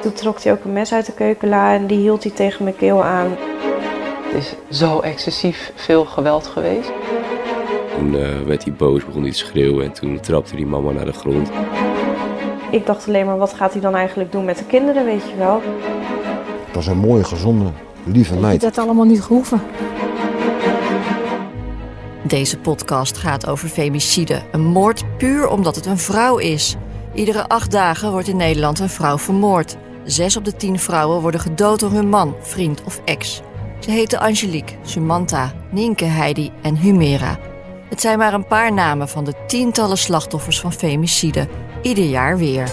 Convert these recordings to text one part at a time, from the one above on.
Toen trok hij ook een mes uit de keukenla en die hield hij tegen mijn keel aan. Het is zo excessief veel geweld geweest. Toen uh, werd hij boos, begon hij te schreeuwen en toen trapte hij mama naar de grond. Ik dacht alleen maar, wat gaat hij dan eigenlijk doen met de kinderen, weet je wel? Het was een mooie, gezonde, lieve meid. Dat allemaal niet gehoeven. Deze podcast gaat over femicide. Een moord puur omdat het een vrouw is. Iedere acht dagen wordt in Nederland een vrouw vermoord. Zes op de tien vrouwen worden gedood door hun man, vriend of ex. Ze heten Angelique, Sumanta, Nienke, Heidi en Humera. Het zijn maar een paar namen van de tientallen slachtoffers van femicide. Ieder jaar weer.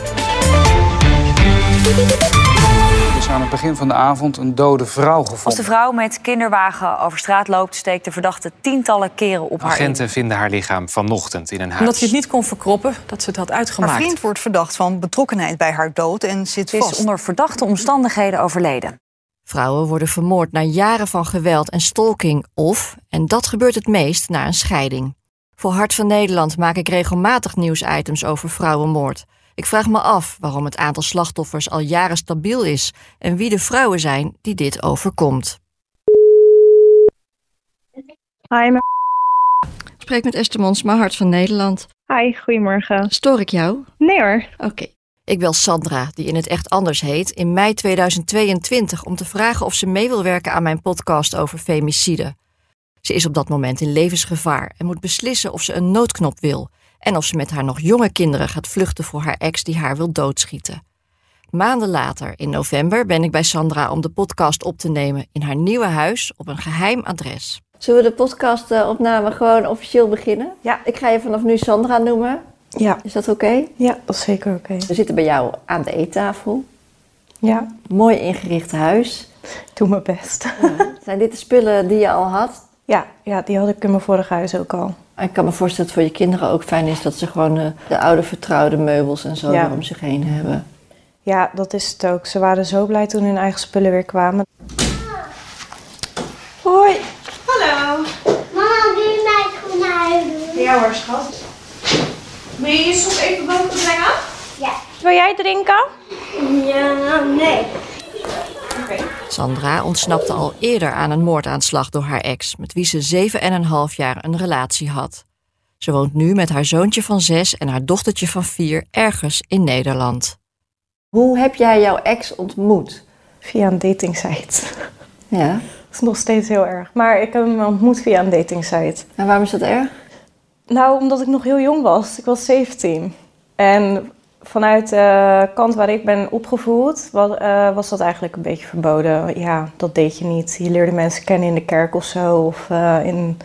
Is aan het begin van de avond een dode vrouw gevonden. Als de vrouw met kinderwagen over straat loopt, steekt de verdachte tientallen keren op haar Agenten in. vinden haar lichaam vanochtend in een huis. Omdat je het niet kon verkroppen, dat ze het had uitgemaakt. Haar vriend wordt verdacht van betrokkenheid bij haar dood en zit Ze is vast. onder verdachte omstandigheden overleden. Vrouwen worden vermoord na jaren van geweld en stalking of, en dat gebeurt het meest, na een scheiding. Voor Hart van Nederland maak ik regelmatig nieuwsitems over vrouwenmoord. Ik vraag me af waarom het aantal slachtoffers al jaren stabiel is en wie de vrouwen zijn die dit overkomt. Hi, spreek met Esther Monsma, Hart van Nederland. Hi, goedemorgen. Stoor ik jou? Nee hoor. Oké. Ik bel Sandra, die in het echt anders heet, in mei 2022 om te vragen of ze mee wil werken aan mijn podcast over femicide. Ze is op dat moment in levensgevaar en moet beslissen of ze een noodknop wil en of ze met haar nog jonge kinderen gaat vluchten voor haar ex die haar wil doodschieten. Maanden later, in november, ben ik bij Sandra om de podcast op te nemen in haar nieuwe huis op een geheim adres. Zullen we de podcastopname gewoon officieel beginnen? Ja. Ik ga je vanaf nu Sandra noemen. Ja, Is dat oké? ja, dat is zeker oké. We zitten bij jou aan de eettafel. Ja, Mooi ingericht huis. doe mijn best. Zijn dit de spullen die je al had? Ja, ja, die had ik in mijn vorige huis ook al. En Ik kan me voorstellen dat het voor je kinderen ook fijn is dat ze gewoon eh, de oude vertrouwde meubels en zo Ja. om zich heen hebben. Ja, dat is het ook. Ze waren zo blij toen hun eigen spullen weer kwamen. Hoi. Hallo. Mama, wil je mij naar huis doen? Ja hoor, schat. Wil je je soep even boven brengen? Ja. Wil jij drinken? Ja, nee. Sandra ontsnapte al eerder aan een moordaanslag door haar ex, met wie ze zeven en een half jaar een relatie had. Ze woont nu met haar zoontje van zes en haar dochtertje van vier ergens in Nederland. Hoe heb jij jouw ex ontmoet? Via een datingsite. Ja. Dat is nog steeds heel erg. Maar ik heb hem ontmoet via een datingsite. En waarom is dat erg? Nou, omdat ik nog heel jong was. Ik was 17. En vanuit de kant waar ik ben opgevoed, was, eh, was dat eigenlijk een beetje verboden. Ja, dat deed je niet. Je leerde mensen kennen in de kerk of zo, of eh, in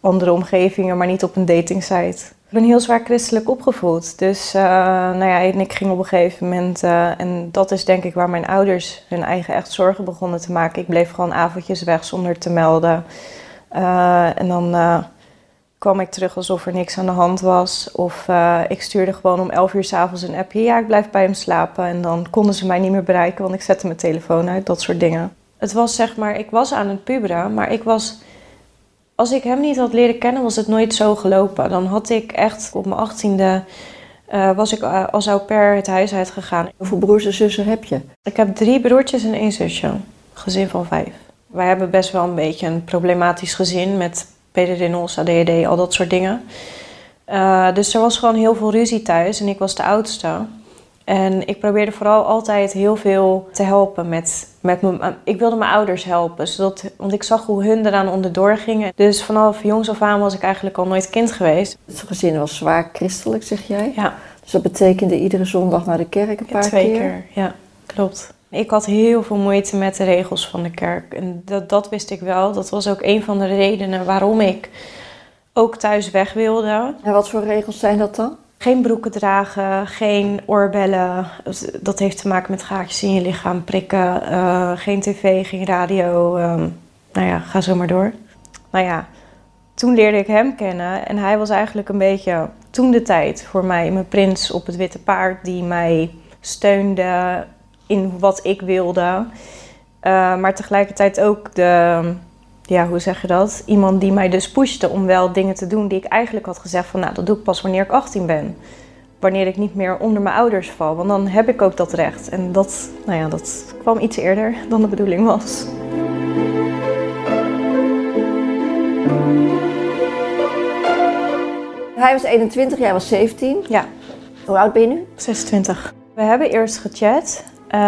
andere omgevingen, maar niet op een datingsite. Ik ben heel zwaar christelijk opgevoed. Dus eh, nou ja, en ik ging op een gegeven moment, eh, en dat is denk ik waar mijn ouders hun eigen echt zorgen begonnen te maken. Ik bleef gewoon avondjes weg zonder te melden. Eh, en dan eh, kwam ik terug alsof er niks aan de hand was. Of eh, ik stuurde gewoon om 11 uur s'avonds een appje. Ja, ik blijf bij hem slapen. En dan konden ze mij niet meer bereiken, want ik zette mijn telefoon uit. Dat soort dingen. Het was zeg maar, ik was aan het puberen, maar ik was... Als ik hem niet had leren kennen, was het nooit zo gelopen. Dan had ik echt op mijn achttiende... eh was ik eh, als au pair het huis uitgegaan. Hoeveel broers en zussen heb je? Ik heb drie broertjes en één zusje. Gezin van vijf. Wij hebben best wel een beetje een problematisch gezin met PDD-NOS, ADHD, al dat soort dingen. Eh, dus er was gewoon heel veel ruzie thuis en ik was de oudste. En ik probeerde vooral altijd heel veel te helpen met, met mijn... Ik wilde mijn ouders helpen, zodat, want ik zag hoe hun eraan onderdoor gingen. Dus vanaf jongs af aan was ik eigenlijk al nooit kind geweest. Het gezin was zwaar christelijk, zeg jij. Ja, Dus dat betekende iedere zondag naar de kerk een ja paar twee keer. keer. Ja, klopt. Ik had heel veel moeite met de regels van de kerk. En dat, dat wist ik wel. Dat was ook een van de redenen waarom ik ook thuis weg wilde. En wat voor regels zijn dat dan? Geen broeken dragen, geen oorbellen. Dat heeft te maken met gaatjes in je lichaam prikken. eh, geen tv, geen radio. ehm, nou ja, ga zo maar door. Nou ja, toen leerde ik hem kennen. En hij was eigenlijk een beetje toen de tijd voor mij mijn prins op het witte paard. Die mij steunde in wat ik wilde. Eh, maar tegelijkertijd ook de, ja, hoe zeg je dat? Iemand die mij dus pushte om wel dingen te doen die ik eigenlijk had gezegd van, nou, dat doe ik pas wanneer ik 18 ben. wanneer ik niet meer onder mijn ouders val. Want dan heb ik ook dat recht. En dat, nou ja, dat kwam iets eerder dan de bedoeling was. Hij was 21, jij was 17. Ja. Hoe oud ben je nu? 26. We hebben eerst gechat, uh,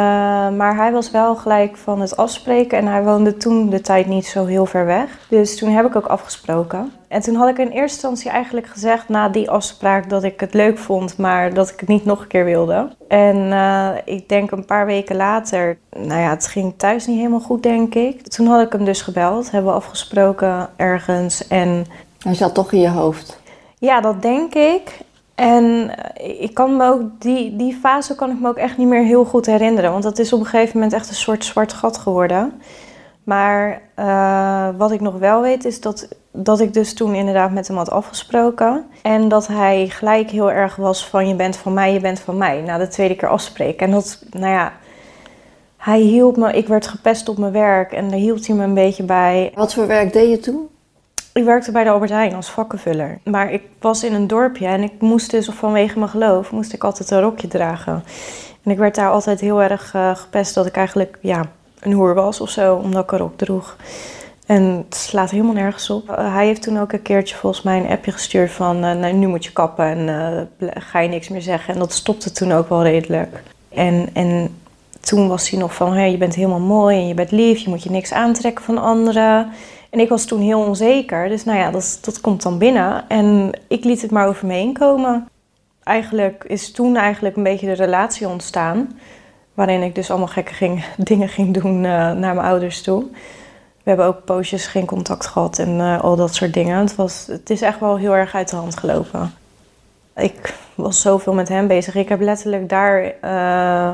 maar hij was wel gelijk van het afspreken en hij woonde toen de tijd niet zo heel ver weg. Dus toen heb ik ook afgesproken. En toen had ik in eerste instantie eigenlijk gezegd na die afspraak dat ik het leuk vond, maar dat ik het niet nog een keer wilde. En uh, ik denk een paar weken later, nou ja, het ging thuis niet helemaal goed, denk ik. Toen had ik hem dus gebeld, hebben we afgesproken ergens en... Hij zat toch in je hoofd? Ja, dat denk ik. En eh, ik kan me ook, die, die fase kan ik me ook echt niet meer heel goed herinneren. Want dat is op een gegeven moment echt een soort zwart gat geworden. Maar uh, wat ik nog wel weet is dat, dat ik dus toen inderdaad met hem had afgesproken. En dat hij gelijk heel erg was van je bent van mij, je bent van mij. Na de tweede keer afspreken. En dat, nou ja, hij hielp me. Ik werd gepest op mijn werk en daar hield hij me een beetje bij. Wat voor werk deed je toen? Ik werkte bij de Albert Heijn als vakkenvuller. Maar ik was in een dorpje en ik moest dus vanwege mijn geloof moest ik altijd een rokje dragen. En ik werd daar altijd heel erg uh, gepest dat ik eigenlijk ja, een hoer was of zo, omdat ik een rok droeg. En het slaat helemaal nergens op. Uh, hij heeft toen ook een keertje volgens mij een appje gestuurd van... Uh, nou, nu moet je kappen en ga je niks meer zeggen. En dat stopte toen ook wel redelijk. En, en toen was hij nog van, je bent helemaal mooi en je bent lief. Je moet je niks aantrekken van anderen. En ik was toen heel onzeker. Dus nou ja, dat, dat komt dan binnen. En ik liet het maar over me heen komen. Eigenlijk is toen eigenlijk een beetje de relatie ontstaan. Waarin ik dus allemaal gekke dingen ging doen uh, naar mijn ouders toe. We hebben ook poosjes geen contact gehad en uh, al dat soort dingen. Het, was, het is echt wel heel erg uit de hand gelopen. Ik was zoveel met hem bezig. Ik heb letterlijk daar... Uh,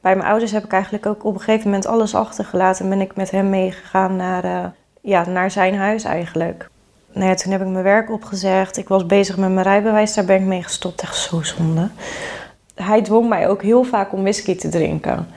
bij mijn ouders heb ik eigenlijk ook op een gegeven moment alles achtergelaten. En ben ik met hem meegegaan naar ja, naar zijn huis eigenlijk. Nou ja, toen heb ik mijn werk opgezegd. Ik was bezig met mijn rijbewijs, daar ben ik mee gestopt. Echt zo zonde. Hij dwong mij ook heel vaak om whisky te drinken.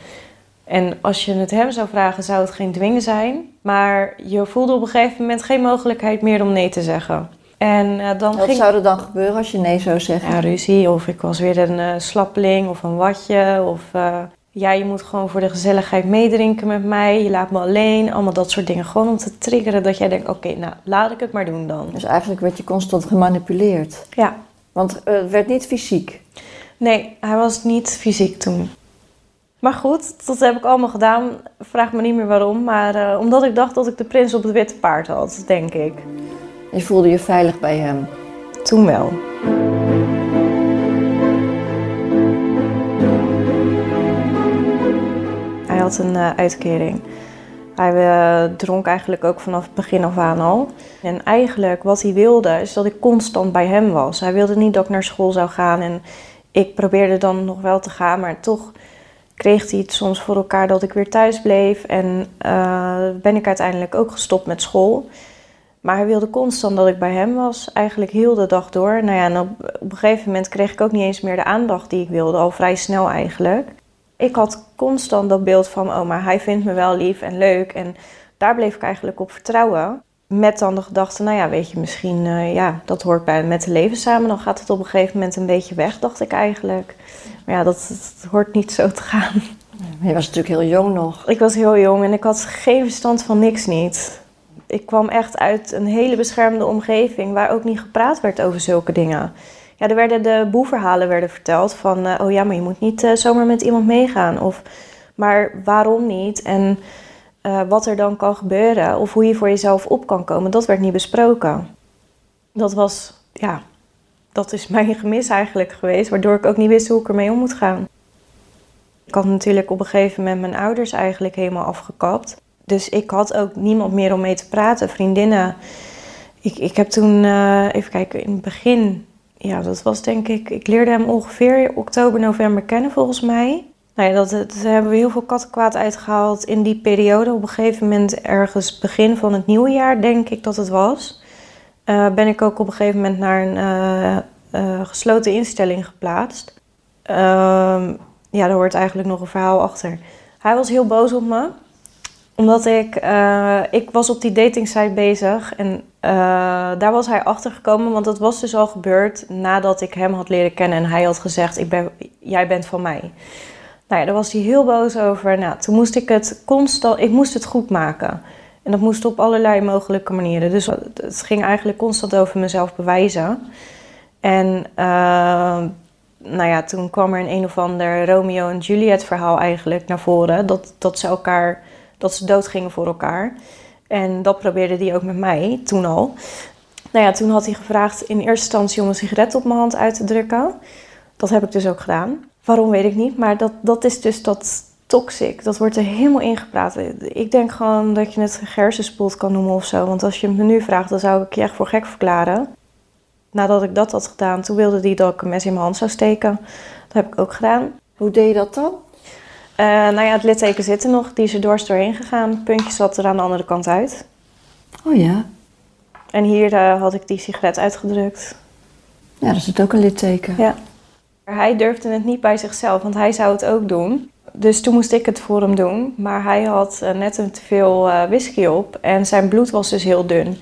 En als je het hem zou vragen, zou het geen dwingen zijn. Maar je voelde op een gegeven moment geen mogelijkheid meer om nee te zeggen. En, uh, dan Wat zou er dan gebeuren als je nee zou zeggen? Ja, ruzie. Of ik was weer een uh, slappeling of een watje. Of uh, ja, je moet gewoon voor de gezelligheid meedrinken met mij. Je laat me alleen. Allemaal dat soort dingen. Gewoon om te triggeren dat jij denkt, oké, okay, nou, laat ik het maar doen dan. Dus eigenlijk werd je constant gemanipuleerd? Ja. Want uh, het werd niet fysiek? Nee, hij was niet fysiek toen. Maar goed, dat heb ik allemaal gedaan. Vraag me niet meer waarom. Maar uh, omdat ik dacht dat ik de prins op het witte paard had, denk ik. Je voelde je veilig bij hem? Toen wel. Een uh, uitkering. Hij uh, dronk eigenlijk ook vanaf het begin af aan al. En eigenlijk wat hij wilde is dat ik constant bij hem was. Hij wilde niet dat ik naar school zou gaan en ik probeerde dan nog wel te gaan, maar toch kreeg hij het soms voor elkaar dat ik weer thuis bleef. En uh, ben ik uiteindelijk ook gestopt met school. Maar hij wilde constant dat ik bij hem was, eigenlijk heel de dag door. Nou ja, en op, op een gegeven moment kreeg ik ook niet eens meer de aandacht die ik wilde, al vrij snel eigenlijk ik had constant dat beeld van, oh, maar hij vindt me wel lief en leuk. En daar bleef ik eigenlijk op vertrouwen. Met dan de gedachte, nou ja, weet je, misschien, uh, ja, dat hoort bij met het leven samen. Dan gaat het op een gegeven moment een beetje weg, dacht ik eigenlijk. Maar ja, dat, dat hoort niet zo te gaan. Je was natuurlijk heel jong nog. Ik was heel jong en ik had geen verstand van niks niet. Ik kwam echt uit een hele beschermde omgeving waar ook niet gepraat werd over zulke dingen ja, er werden de boeverhalen werden verteld van, uh, oh ja, maar je moet niet uh, zomaar met iemand meegaan. Of, maar waarom niet? En uh, wat er dan kan gebeuren of hoe je voor jezelf op kan komen, dat werd niet besproken. Dat was, ja, dat is mijn gemis eigenlijk geweest, waardoor ik ook niet wist hoe ik ermee om moet gaan. Ik had natuurlijk op een gegeven moment mijn ouders eigenlijk helemaal afgekapt. Dus ik had ook niemand meer om mee te praten, vriendinnen. Ik, ik heb toen, even kijken, in het begin ja, dat was denk ik. Ik leerde hem ongeveer oktober, november kennen volgens mij. Nou ja, dat, hebben we heel veel kattenkwaad uitgehaald in die periode. Op een gegeven moment, ergens begin van het nieuwe jaar, denk ik dat het was. Uh, ben ik ook op een gegeven moment naar een uh, uh, gesloten instelling geplaatst. Ehm, ja, daar hoort eigenlijk nog een verhaal achter. Hij was heel boos op me. Omdat ik, uh, ik was op die datingsite bezig en uh, daar was hij achter gekomen, want dat was dus al gebeurd nadat ik hem had leren kennen en hij had gezegd: ik ben, Jij bent van mij. Nou ja, daar was hij heel boos over. Nou, toen moest ik het constant, ik moest het goed maken. En dat moest op allerlei mogelijke manieren. Dus het ging eigenlijk constant over mezelf bewijzen. En uh, nou ja, toen kwam er een een of ander Romeo en Juliet verhaal eigenlijk naar voren. Dat, dat ze elkaar, dat ze doodgingen voor elkaar. En dat probeerde hij ook met mij, toen al. Nou ja, toen had hij gevraagd in eerste instantie om een sigaret op mijn hand uit te drukken. Dat heb ik dus ook gedaan. Waarom weet ik niet, maar dat, dat is dus dat toxic. Dat wordt er helemaal ingepraat. Ik denk gewoon dat je het gersenspoeld kan noemen of zo. Want als je me nu vraagt, dan zou ik je echt voor gek verklaren. Nadat ik dat had gedaan, toen wilde hij dat ik een mes in mijn hand zou steken. Dat heb ik ook gedaan. Hoe deed je dat dan? Uh, nou ja, het litteken zit er nog. Die is er dwars doorheen gegaan. Het puntje zat er aan de andere kant uit. Oh ja. En hier uh, had ik die sigaret uitgedrukt. Ja, daar zit ook een litteken. Ja. Hij durfde het niet bij zichzelf, want hij zou het ook doen. Dus toen moest ik het voor hem doen. Maar hij had uh, net een te veel whisky op en zijn bloed was dus heel dun.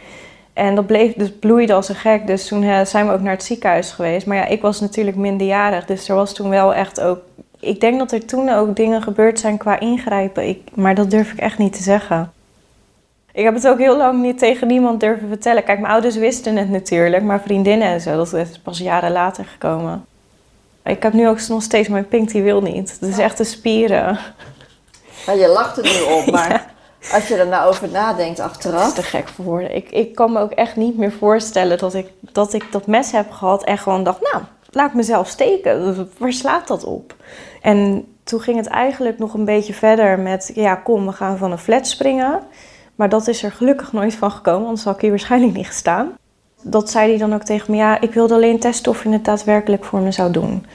En dat bleef, dus bloeide als een gek. Dus toen zijn we ook naar het ziekenhuis geweest. Maar ja, ik was natuurlijk minderjarig. Dus er was toen wel echt ook. Ik denk dat er toen ook dingen gebeurd zijn qua ingrijpen. Ik, maar dat durf ik echt niet te zeggen. Ik heb het ook heel lang niet tegen niemand durven vertellen. Kijk, mijn ouders wisten het natuurlijk. Maar vriendinnen en zo, dat is pas jaren later gekomen. Ik heb nu ook nog steeds mijn pink, die wil niet. Het is echt de spieren. Maar je lacht er nu op, maar... Als je er nou over nadenkt achteraf. Dat is te gek voor woorden. Ik, ik kan me ook echt niet meer voorstellen dat ik, dat ik dat mes heb gehad en gewoon dacht, nou, laat ik mezelf steken. Waar slaat dat op? En toen ging het eigenlijk nog een beetje verder met, ja, kom, we gaan van een flat springen. Maar dat is er gelukkig nooit van gekomen, anders had ik hier waarschijnlijk niet gestaan. Dat zei hij dan ook tegen me, ja, ik wilde alleen testen of je het daadwerkelijk voor me zou doen.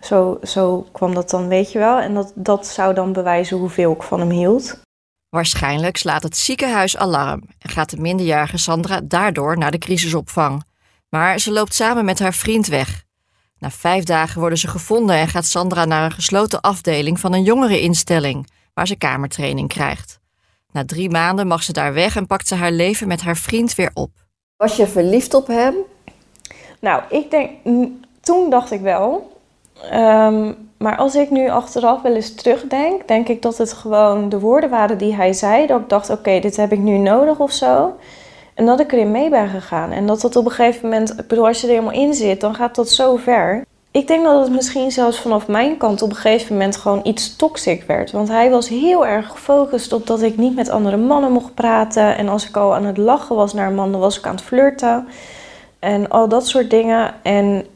Zo, zo kwam dat dan, weet je wel. En dat, dat zou dan bewijzen hoeveel ik van hem hield. Waarschijnlijk slaat het ziekenhuis alarm en gaat de minderjarige Sandra daardoor naar de crisisopvang. Maar ze loopt samen met haar vriend weg. Na vijf dagen worden ze gevonden en gaat Sandra naar een gesloten afdeling van een jongereninstelling, waar ze kamertraining krijgt. Na drie maanden mag ze daar weg en pakt ze haar leven met haar vriend weer op. Was je verliefd op hem? Nou, ik denk, toen dacht ik wel. Um, maar als ik nu achteraf wel eens terugdenk, denk ik dat het gewoon de woorden waren die hij zei. Dat ik dacht, oké, dit heb ik nu nodig of zo. En dat ik erin mee ben gegaan. En dat dat op een gegeven moment, ik bedoel, als je er helemaal in zit, dan gaat dat zo ver. Ik denk dat het misschien zelfs vanaf mijn kant op een gegeven moment gewoon iets toxic werd. Want hij was heel erg gefocust op dat ik niet met andere mannen mocht praten. En als ik al aan het lachen was naar een man, dan was ik aan het flirten. En al dat soort dingen. En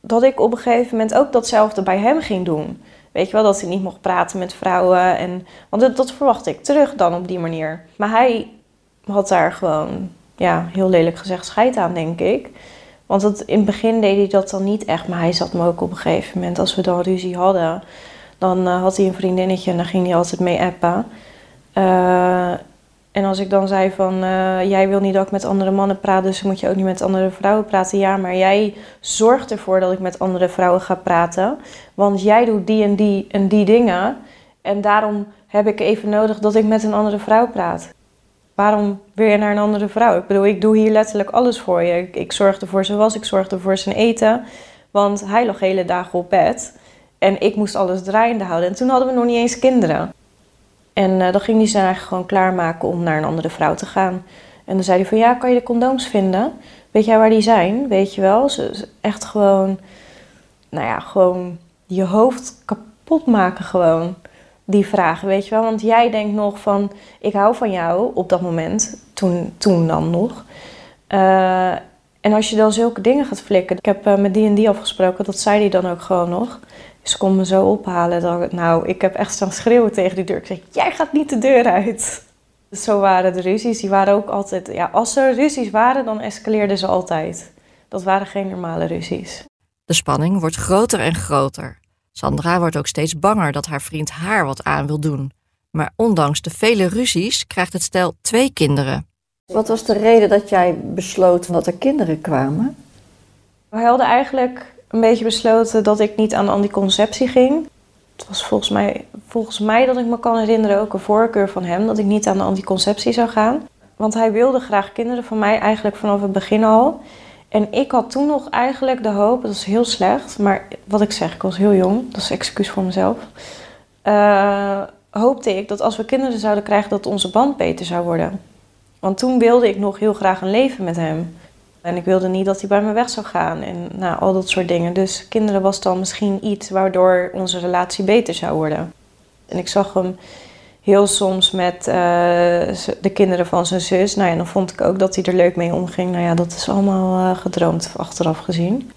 dat ik op een gegeven moment ook datzelfde bij hem ging doen. Weet je wel, dat hij niet mocht praten met vrouwen. En, want dat, dat verwachtte ik terug dan op die manier. Maar hij had daar gewoon, ja, heel lelijk gezegd, scheid aan, denk ik. Want het, in het begin deed hij dat dan niet echt. Maar hij zat me ook op een gegeven moment, als we dan ruzie hadden... dan uh, had hij een vriendinnetje en dan ging hij altijd mee appen. Uh, en als ik dan zei van, uh, jij wil niet dat ik met andere mannen praat, dus moet je ook niet met andere vrouwen praten. Ja, maar jij zorgt ervoor dat ik met andere vrouwen ga praten. Want jij doet die en die en die dingen. En daarom heb ik even nodig dat ik met een andere vrouw praat. Waarom wil je naar een andere vrouw? Ik bedoel, ik doe hier letterlijk alles voor je. Ik, ik zorgde voor zijn was, ik zorgde voor zijn eten. Want hij lag hele dagen op bed. En ik moest alles draaiende houden. En toen hadden we nog niet eens kinderen. En uh, dan ging hij ze eigenlijk gewoon klaarmaken om naar een andere vrouw te gaan. En dan zei hij van ja, kan je de condooms vinden? Weet jij waar die zijn? Weet je wel? Ze, echt gewoon, nou ja, gewoon je hoofd kapot maken gewoon. Die vragen, weet je wel? Want jij denkt nog van, ik hou van jou op dat moment, toen, toen dan nog. Uh, en als je dan zulke dingen gaat flikken. Ik heb uh, met die en die afgesproken, dat zei hij dan ook gewoon nog. Ze kon me zo ophalen. Dat, nou, ik heb echt staan schreeuwen tegen die deur. Ik zeg, jij gaat niet de deur uit. Dus zo waren de ruzies. Die waren ook altijd... Ja, als er ruzies waren, dan escaleerden ze altijd. Dat waren geen normale ruzies. De spanning wordt groter en groter. Sandra wordt ook steeds banger dat haar vriend haar wat aan wil doen. Maar ondanks de vele ruzies krijgt het stel twee kinderen. Wat was de reden dat jij besloot dat er kinderen kwamen? We hadden eigenlijk een beetje besloten dat ik niet aan anticonceptie ging. het was volgens mij, volgens mij dat ik me kan herinneren ook een voorkeur van hem dat ik niet aan de anticonceptie zou gaan. Want hij wilde graag kinderen van mij eigenlijk vanaf het begin al. En ik had toen nog eigenlijk de hoop, dat is heel slecht, maar wat ik zeg, ik was heel jong, dat is excuus voor mezelf. Uh, hoopte ik dat als we kinderen zouden krijgen, dat onze band beter zou worden. Want toen wilde ik nog heel graag een leven met hem. En ik wilde niet dat hij bij me weg zou gaan en nou, al dat soort dingen. Dus kinderen was dan misschien iets waardoor onze relatie beter zou worden. En ik zag hem heel soms met uh, de kinderen van zijn zus. Nou ja, dan vond ik ook dat hij er leuk mee omging. Nou ja, dat is allemaal uh, gedroomd achteraf gezien.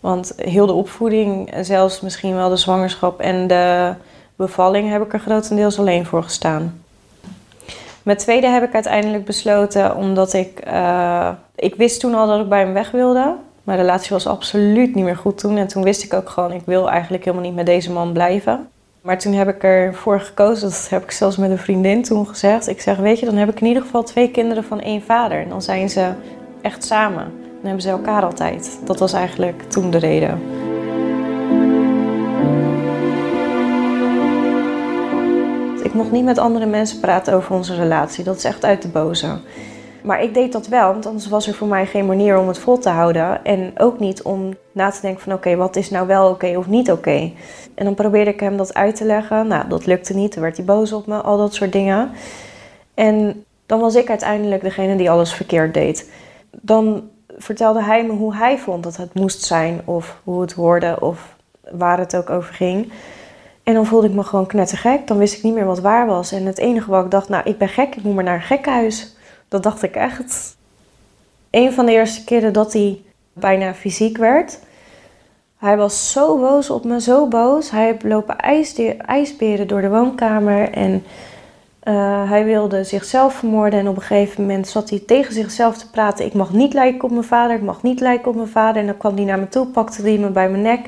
Want heel de opvoeding, zelfs misschien wel de zwangerschap en de bevalling, heb ik er grotendeels alleen voor gestaan. Met tweede heb ik uiteindelijk besloten, omdat ik... Ik wist toen al dat ik bij hem weg wilde. Mijn relatie was absoluut niet meer goed toen. En toen wist ik ook gewoon, ik wil eigenlijk helemaal niet met deze man blijven. Maar toen heb ik ervoor gekozen, dat heb ik zelfs met een vriendin toen gezegd. Ik zeg, weet je, dan heb ik in ieder geval twee kinderen van één vader. En dan zijn ze echt samen. Dan hebben ze elkaar altijd. Dat was eigenlijk toen de reden. Ik mocht niet met andere mensen praten over onze relatie. Dat is echt uit de boze. Maar ik deed dat wel, want anders was er voor mij geen manier om het vol te houden. En ook niet om na te denken van oké, wat is nou wel oké of niet oké. En dan probeerde ik hem dat uit te leggen. Nou, dat lukte niet. Dan werd hij boos op me, al dat soort dingen. En dan was ik uiteindelijk degene die alles verkeerd deed. Dan vertelde hij me hoe hij vond dat het moest zijn, of hoe het hoorde, of waar het ook over ging. En dan voelde ik me gewoon knettergek. Dan wist ik niet meer wat waar was. En het enige wat ik dacht, nou, ik ben gek, ik moet maar naar een gekkenhuis. Dat dacht ik echt. Een van de eerste keren dat hij bijna fysiek werd. Hij was zo boos op me, zo boos. Hij heeft lopen ijsberen door de woonkamer en uh, hij wilde zichzelf vermoorden. En op een gegeven moment zat hij tegen zichzelf te praten. Ik mag niet lijken op mijn vader, ik mag niet lijken op mijn vader. En dan kwam hij naar me toe, pakte hij me bij mijn nek.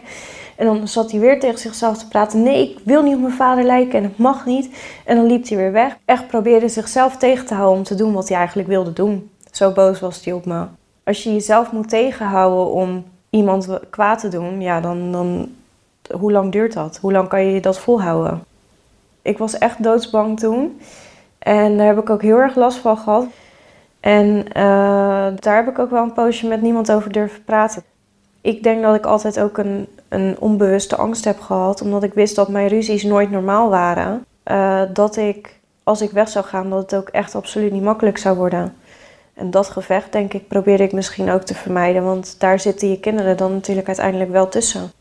En dan zat hij weer tegen zichzelf te praten. Nee, ik wil niet op mijn vader lijken en het mag niet. En dan liep hij weer weg. Echt probeerde zichzelf tegen te houden om te doen wat hij eigenlijk wilde doen. Zo boos was hij op me. Als je jezelf moet tegenhouden om iemand kwaad te doen, ja, dan, dan hoe lang duurt dat? Hoe lang kan je dat volhouden? Ik was echt doodsbang toen. En daar heb ik ook heel erg last van gehad. En uh, daar heb ik ook wel een poosje met niemand over durven praten. Ik denk dat ik altijd ook een, een onbewuste angst heb gehad, omdat ik wist dat mijn ruzies nooit normaal waren. Uh, dat ik, als ik weg zou gaan, dat het ook echt absoluut niet makkelijk zou worden. En dat gevecht, denk ik, probeer ik misschien ook te vermijden, want daar zitten je kinderen dan natuurlijk uiteindelijk wel tussen.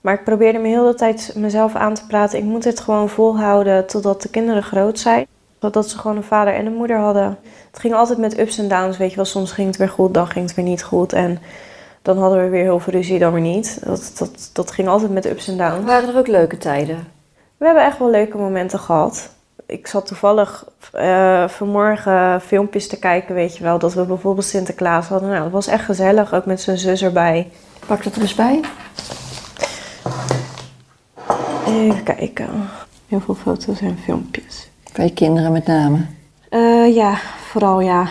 Maar ik probeerde me heel de tijd mezelf aan te praten. Ik moet dit gewoon volhouden totdat de kinderen groot zijn. Totdat ze gewoon een vader en een moeder hadden. Het ging altijd met ups en downs, weet je wel. Soms ging het weer goed, dan ging het weer niet goed. En dan hadden we weer heel veel ruzie, dan weer niet. Dat, dat, dat ging altijd met ups en downs. Waren er ook leuke tijden? We hebben echt wel leuke momenten gehad. Ik zat toevallig uh, vanmorgen filmpjes te kijken, weet je wel. Dat we bijvoorbeeld Sinterklaas hadden. Nou, dat was echt gezellig, ook met zijn zus erbij. Pak dat er eens bij. Even kijken. Heel veel foto's en filmpjes. Van je kinderen met name? Uh, ja, vooral ja.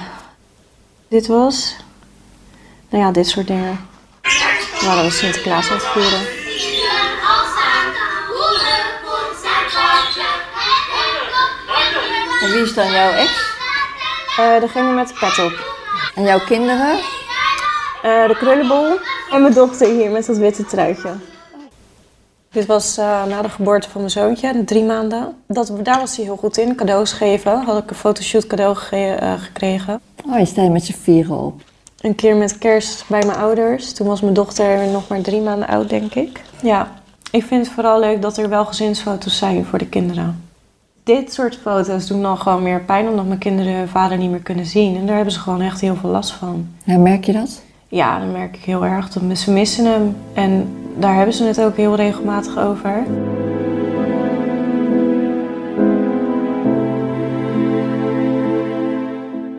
Dit was nou ja, dit soort dingen. Hadden we Sinterklaas vieren. En wie is dan jouw ex? Uh, degene met de pet op. En jouw kinderen? Uh, de krullenbol en mijn dochter hier met dat witte truitje. Dit was uh, na de geboorte van mijn zoontje, drie maanden. Dat, daar was hij heel goed in, cadeaus geven. Had ik een fotoshoot cadeau ge gekregen. Oh, je staat met z'n vieren op. Een keer met kerst bij mijn ouders. Toen was mijn dochter nog maar drie maanden oud, denk ik. Ja, ik vind het vooral leuk dat er wel gezinsfoto's zijn voor de kinderen. Dit soort foto's doen dan gewoon meer pijn omdat mijn kinderen hun vader niet meer kunnen zien. En daar hebben ze gewoon echt heel veel last van. Ja, merk je dat? Ja, dat merk ik heel erg. Dat ze missen hem. En daar hebben ze het ook heel regelmatig over.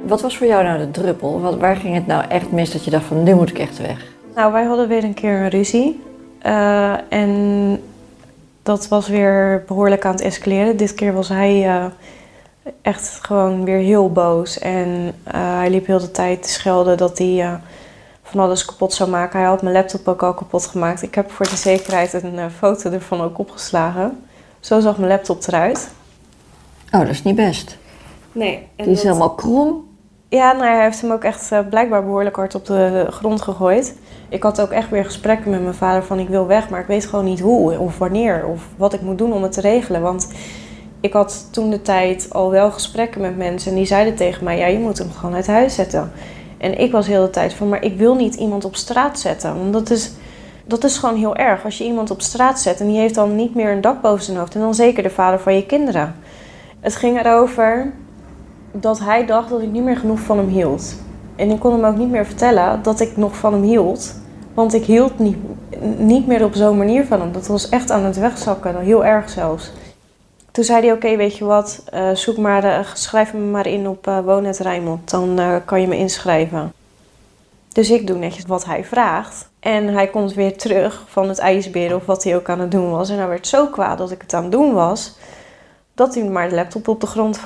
Wat was voor jou nou de druppel? Wat, waar ging het nou echt mis dat je dacht van nu moet ik echt weg? Nou, wij hadden weer een keer een ruzie. Uh, en dat was weer behoorlijk aan het escaleren. Dit keer was hij uh, echt gewoon weer heel boos. En uh, hij liep heel de tijd te schelden dat hij van alles kapot zou maken. Hij had mijn laptop ook al kapot gemaakt. Ik heb voor de zekerheid een foto ervan ook opgeslagen. Zo zag mijn laptop eruit. Oh, dat is niet best. Nee. Die is helemaal krom. Ja, nou, hij heeft hem ook echt uh, blijkbaar behoorlijk hard op de grond gegooid. Ik had ook echt weer gesprekken met mijn vader van ik wil weg, maar ik weet gewoon niet hoe of wanneer of wat ik moet doen om het te regelen. Want ik had toen de tijd al wel gesprekken met mensen en die zeiden tegen mij, ja, je moet hem gewoon uit huis zetten. En ik was heel de tijd van, maar ik wil niet iemand op straat zetten. Want dat is, dat is gewoon heel erg. Als je iemand op straat zet en die heeft dan niet meer een dak boven zijn hoofd. En dan zeker de vader van je kinderen. Het ging erover dat hij dacht dat ik niet meer genoeg van hem hield. En ik kon hem ook niet meer vertellen dat ik nog van hem hield. Want ik hield niet, niet meer op zo'n manier van hem. Dat was echt aan het wegzakken, heel erg zelfs. Toen zei hij, oké, weet je wat, uh, zoek maar, uh, schrijf me maar in op uh, Woonnet Rijnmond. Dan kan je me inschrijven. Dus ik doe netjes wat hij vraagt. En hij komt weer terug van het ijsberen of wat hij ook aan het doen was. En hij werd zo kwaad dat ik het aan het doen was. Dat hij maar de laptop op de grond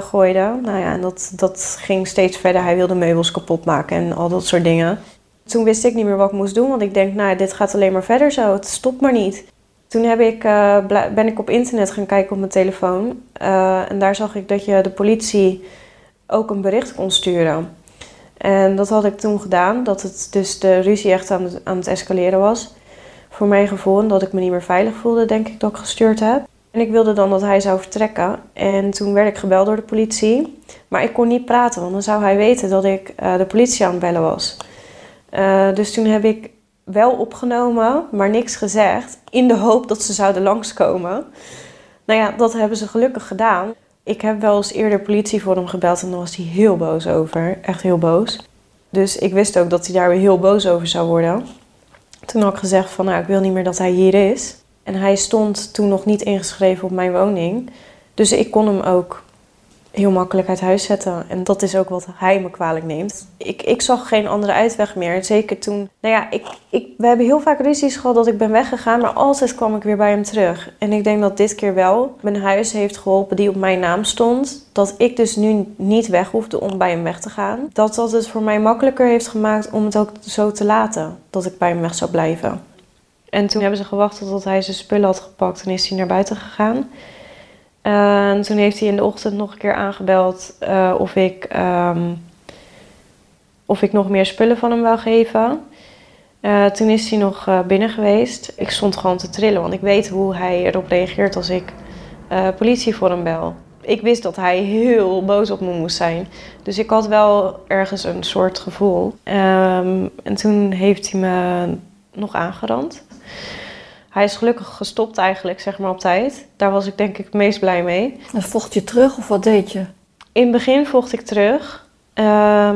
gooide. Nou ja, en dat, dat ging steeds verder. Hij wilde meubels kapot maken en al dat soort dingen. Toen wist ik niet meer wat ik moest doen. Want ik denk, nou, dit gaat alleen maar verder zo. Het stopt maar niet. Toen heb ik, uh, ben ik op internet gaan kijken op mijn telefoon. Uh, en daar zag ik dat je de politie ook een bericht kon sturen. En dat had ik toen gedaan, dat het dus de ruzie echt aan het, aan het escaleren was. Voor mijn gevoel, en dat ik me niet meer veilig voelde, denk ik dat ik gestuurd heb. En ik wilde dan dat hij zou vertrekken. En toen werd ik gebeld door de politie. Maar ik kon niet praten, want dan zou hij weten dat ik uh, de politie aan het bellen was. dus toen heb ik wel opgenomen, maar niks gezegd. In de hoop dat ze zouden langskomen. Nou ja, dat hebben ze gelukkig gedaan. Ik heb wel eens eerder politie voor hem gebeld en dan was hij heel boos over. Echt heel boos. Dus ik wist ook dat hij daar weer heel boos over zou worden. Toen had ik gezegd van nou, ik wil niet meer dat hij hier is. En hij stond toen nog niet ingeschreven op mijn woning. Dus ik kon hem ook heel makkelijk uit huis zetten. En dat is ook wat hij me kwalijk neemt. Ik, ik zag geen andere uitweg meer. Zeker toen. Nou ja, ik, ik, we hebben heel vaak ruzies gehad dat ik ben weggegaan, maar altijd kwam ik weer bij hem terug. En ik denk dat dit keer wel mijn huis heeft geholpen die op mijn naam stond. Dat ik dus nu niet weg hoefde om bij hem weg te gaan. Dat dat het voor mij makkelijker heeft gemaakt om het ook zo te laten. Dat ik bij hem weg zou blijven. En toen hebben ze gewacht tot hij zijn spullen had gepakt en is hij naar buiten gegaan. En toen heeft hij in de ochtend nog een keer aangebeld uh, of, ik, um, of ik nog meer spullen van hem wou geven. Uh, toen is hij nog binnen geweest. Ik stond gewoon te trillen, want ik weet hoe hij erop reageert als ik politie voor hem bel. Ik wist dat hij heel boos op me moest zijn. Dus ik had wel ergens een soort gevoel. Um, en toen heeft hij me nog aangerand. Hij is gelukkig gestopt eigenlijk, zeg maar, op tijd. Daar was ik denk ik het meest blij mee. En vocht je terug of wat deed je? In het begin vocht ik terug. Uh,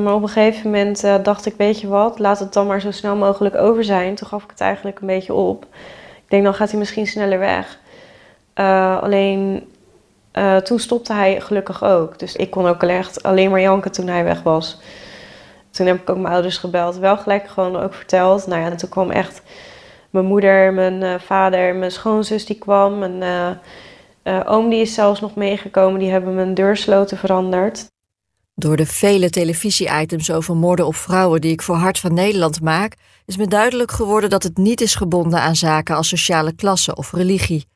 maar op een gegeven moment uh, dacht ik, weet je wat, laat het dan maar zo snel mogelijk over zijn. Toen gaf ik het eigenlijk een beetje op. Ik denk, dan gaat hij misschien sneller weg. Uh, alleen, toen stopte hij gelukkig ook. Dus ik kon ook echt alleen maar janken toen hij weg was. Toen heb ik ook mijn ouders gebeld. Wel gelijk gewoon ook verteld. Nou ja, en toen kwam echt mijn moeder, mijn uh, vader, mijn schoonzus die kwam. Mijn uh, uh, oom die is zelfs nog meegekomen. Die hebben mijn deursloten veranderd. Door de vele televisie-items over moorden op vrouwen die ik voor Hart van Nederland maak, is me duidelijk geworden dat het niet is gebonden aan zaken als sociale klasse of religie.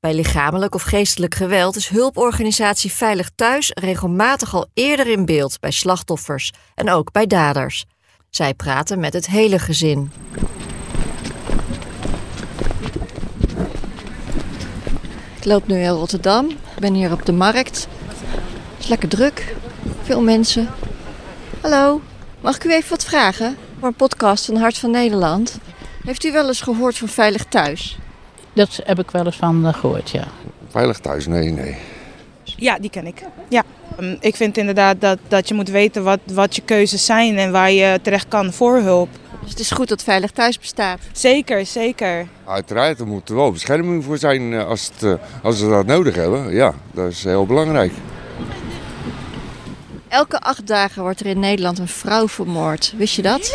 Bij lichamelijk of geestelijk geweld is hulporganisatie Veilig Thuis regelmatig al eerder in beeld bij slachtoffers en ook bij daders. Zij praten met het hele gezin. Loop nu in Rotterdam. Ik ben hier op de markt. Het is lekker druk. Veel mensen. Hallo, mag ik u even wat vragen? Voor een podcast van Hart van Nederland. Heeft u wel eens gehoord van Veilig Thuis? Dat heb ik wel eens van uh, gehoord, ja. Veilig Thuis, nee, nee. Ja, die ken ik. Ja. Um, ik vind inderdaad dat, dat je moet weten wat, wat je keuzes zijn en waar je terecht kan voor hulp. Dus het is goed dat Veilig Thuis bestaat? Zeker, zeker. Uiteraard, er moet er wel bescherming voor zijn als, het, als we dat nodig hebben. Ja, dat is heel belangrijk. Elke acht dagen wordt er in Nederland een vrouw vermoord. Wist je dat?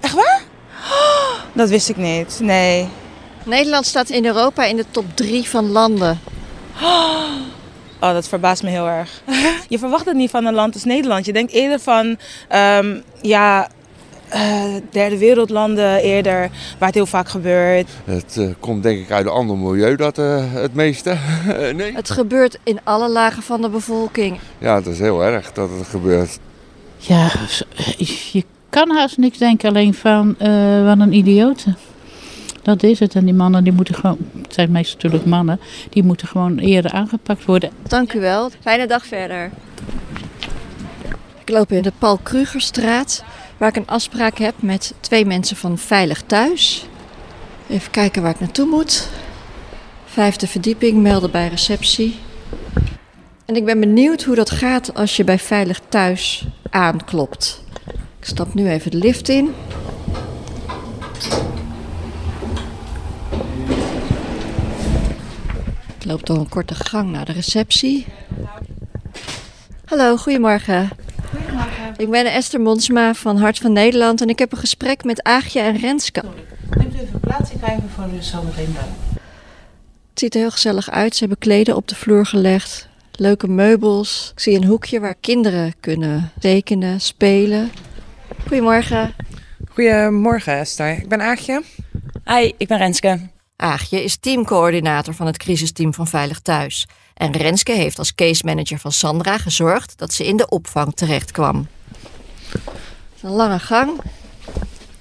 Echt waar? Oh, dat wist ik niet, nee. Nederland staat in Europa in de top drie van landen. Oh, dat verbaast me heel erg. Je verwacht het niet van een land als Nederland. Je denkt eerder van, um, ja, uh, derde wereldlanden eerder, waar het heel vaak gebeurt. Het uh, komt denk ik uit een ander milieu dat uh, het meeste. nee. Het gebeurt in alle lagen van de bevolking. Ja, het is heel erg dat het gebeurt. Ja, je kan haast niks denken alleen van wat een idioten. Dat is het. En die mannen, die moeten gewoon, het zijn meestal natuurlijk mannen, die moeten gewoon eerder aangepakt worden. Dank u wel. Fijne dag verder. Ik loop in de Paul Krugerstraat, waar ik een afspraak heb met twee mensen van Veilig Thuis. Even kijken waar ik naartoe moet. Vijfde verdieping, melden bij receptie. En ik ben benieuwd hoe dat gaat als je bij Veilig Thuis aanklopt. Ik stap nu even de lift in. Ik loop door een korte gang naar de receptie. Hallo, goedemorgen. Goedemorgen. Ik ben Esther Monsma van Hart van Nederland en ik heb een gesprek met Aagje en Renske. Neemt u even plaats, ik ga even voor u zo meteen bellen. Het ziet er heel gezellig uit. Ze hebben kleden op de vloer gelegd. Leuke meubels. Ik zie een hoekje waar kinderen kunnen tekenen, spelen. Goedemorgen. Goedemorgen Esther, ik ben Aagje. Hi, ik ben Renske. Aagje is teamcoördinator van het crisisteam van Veilig Thuis. En Renske heeft als case manager van Sandra gezorgd dat ze in de opvang terecht kwam. Een lange gang.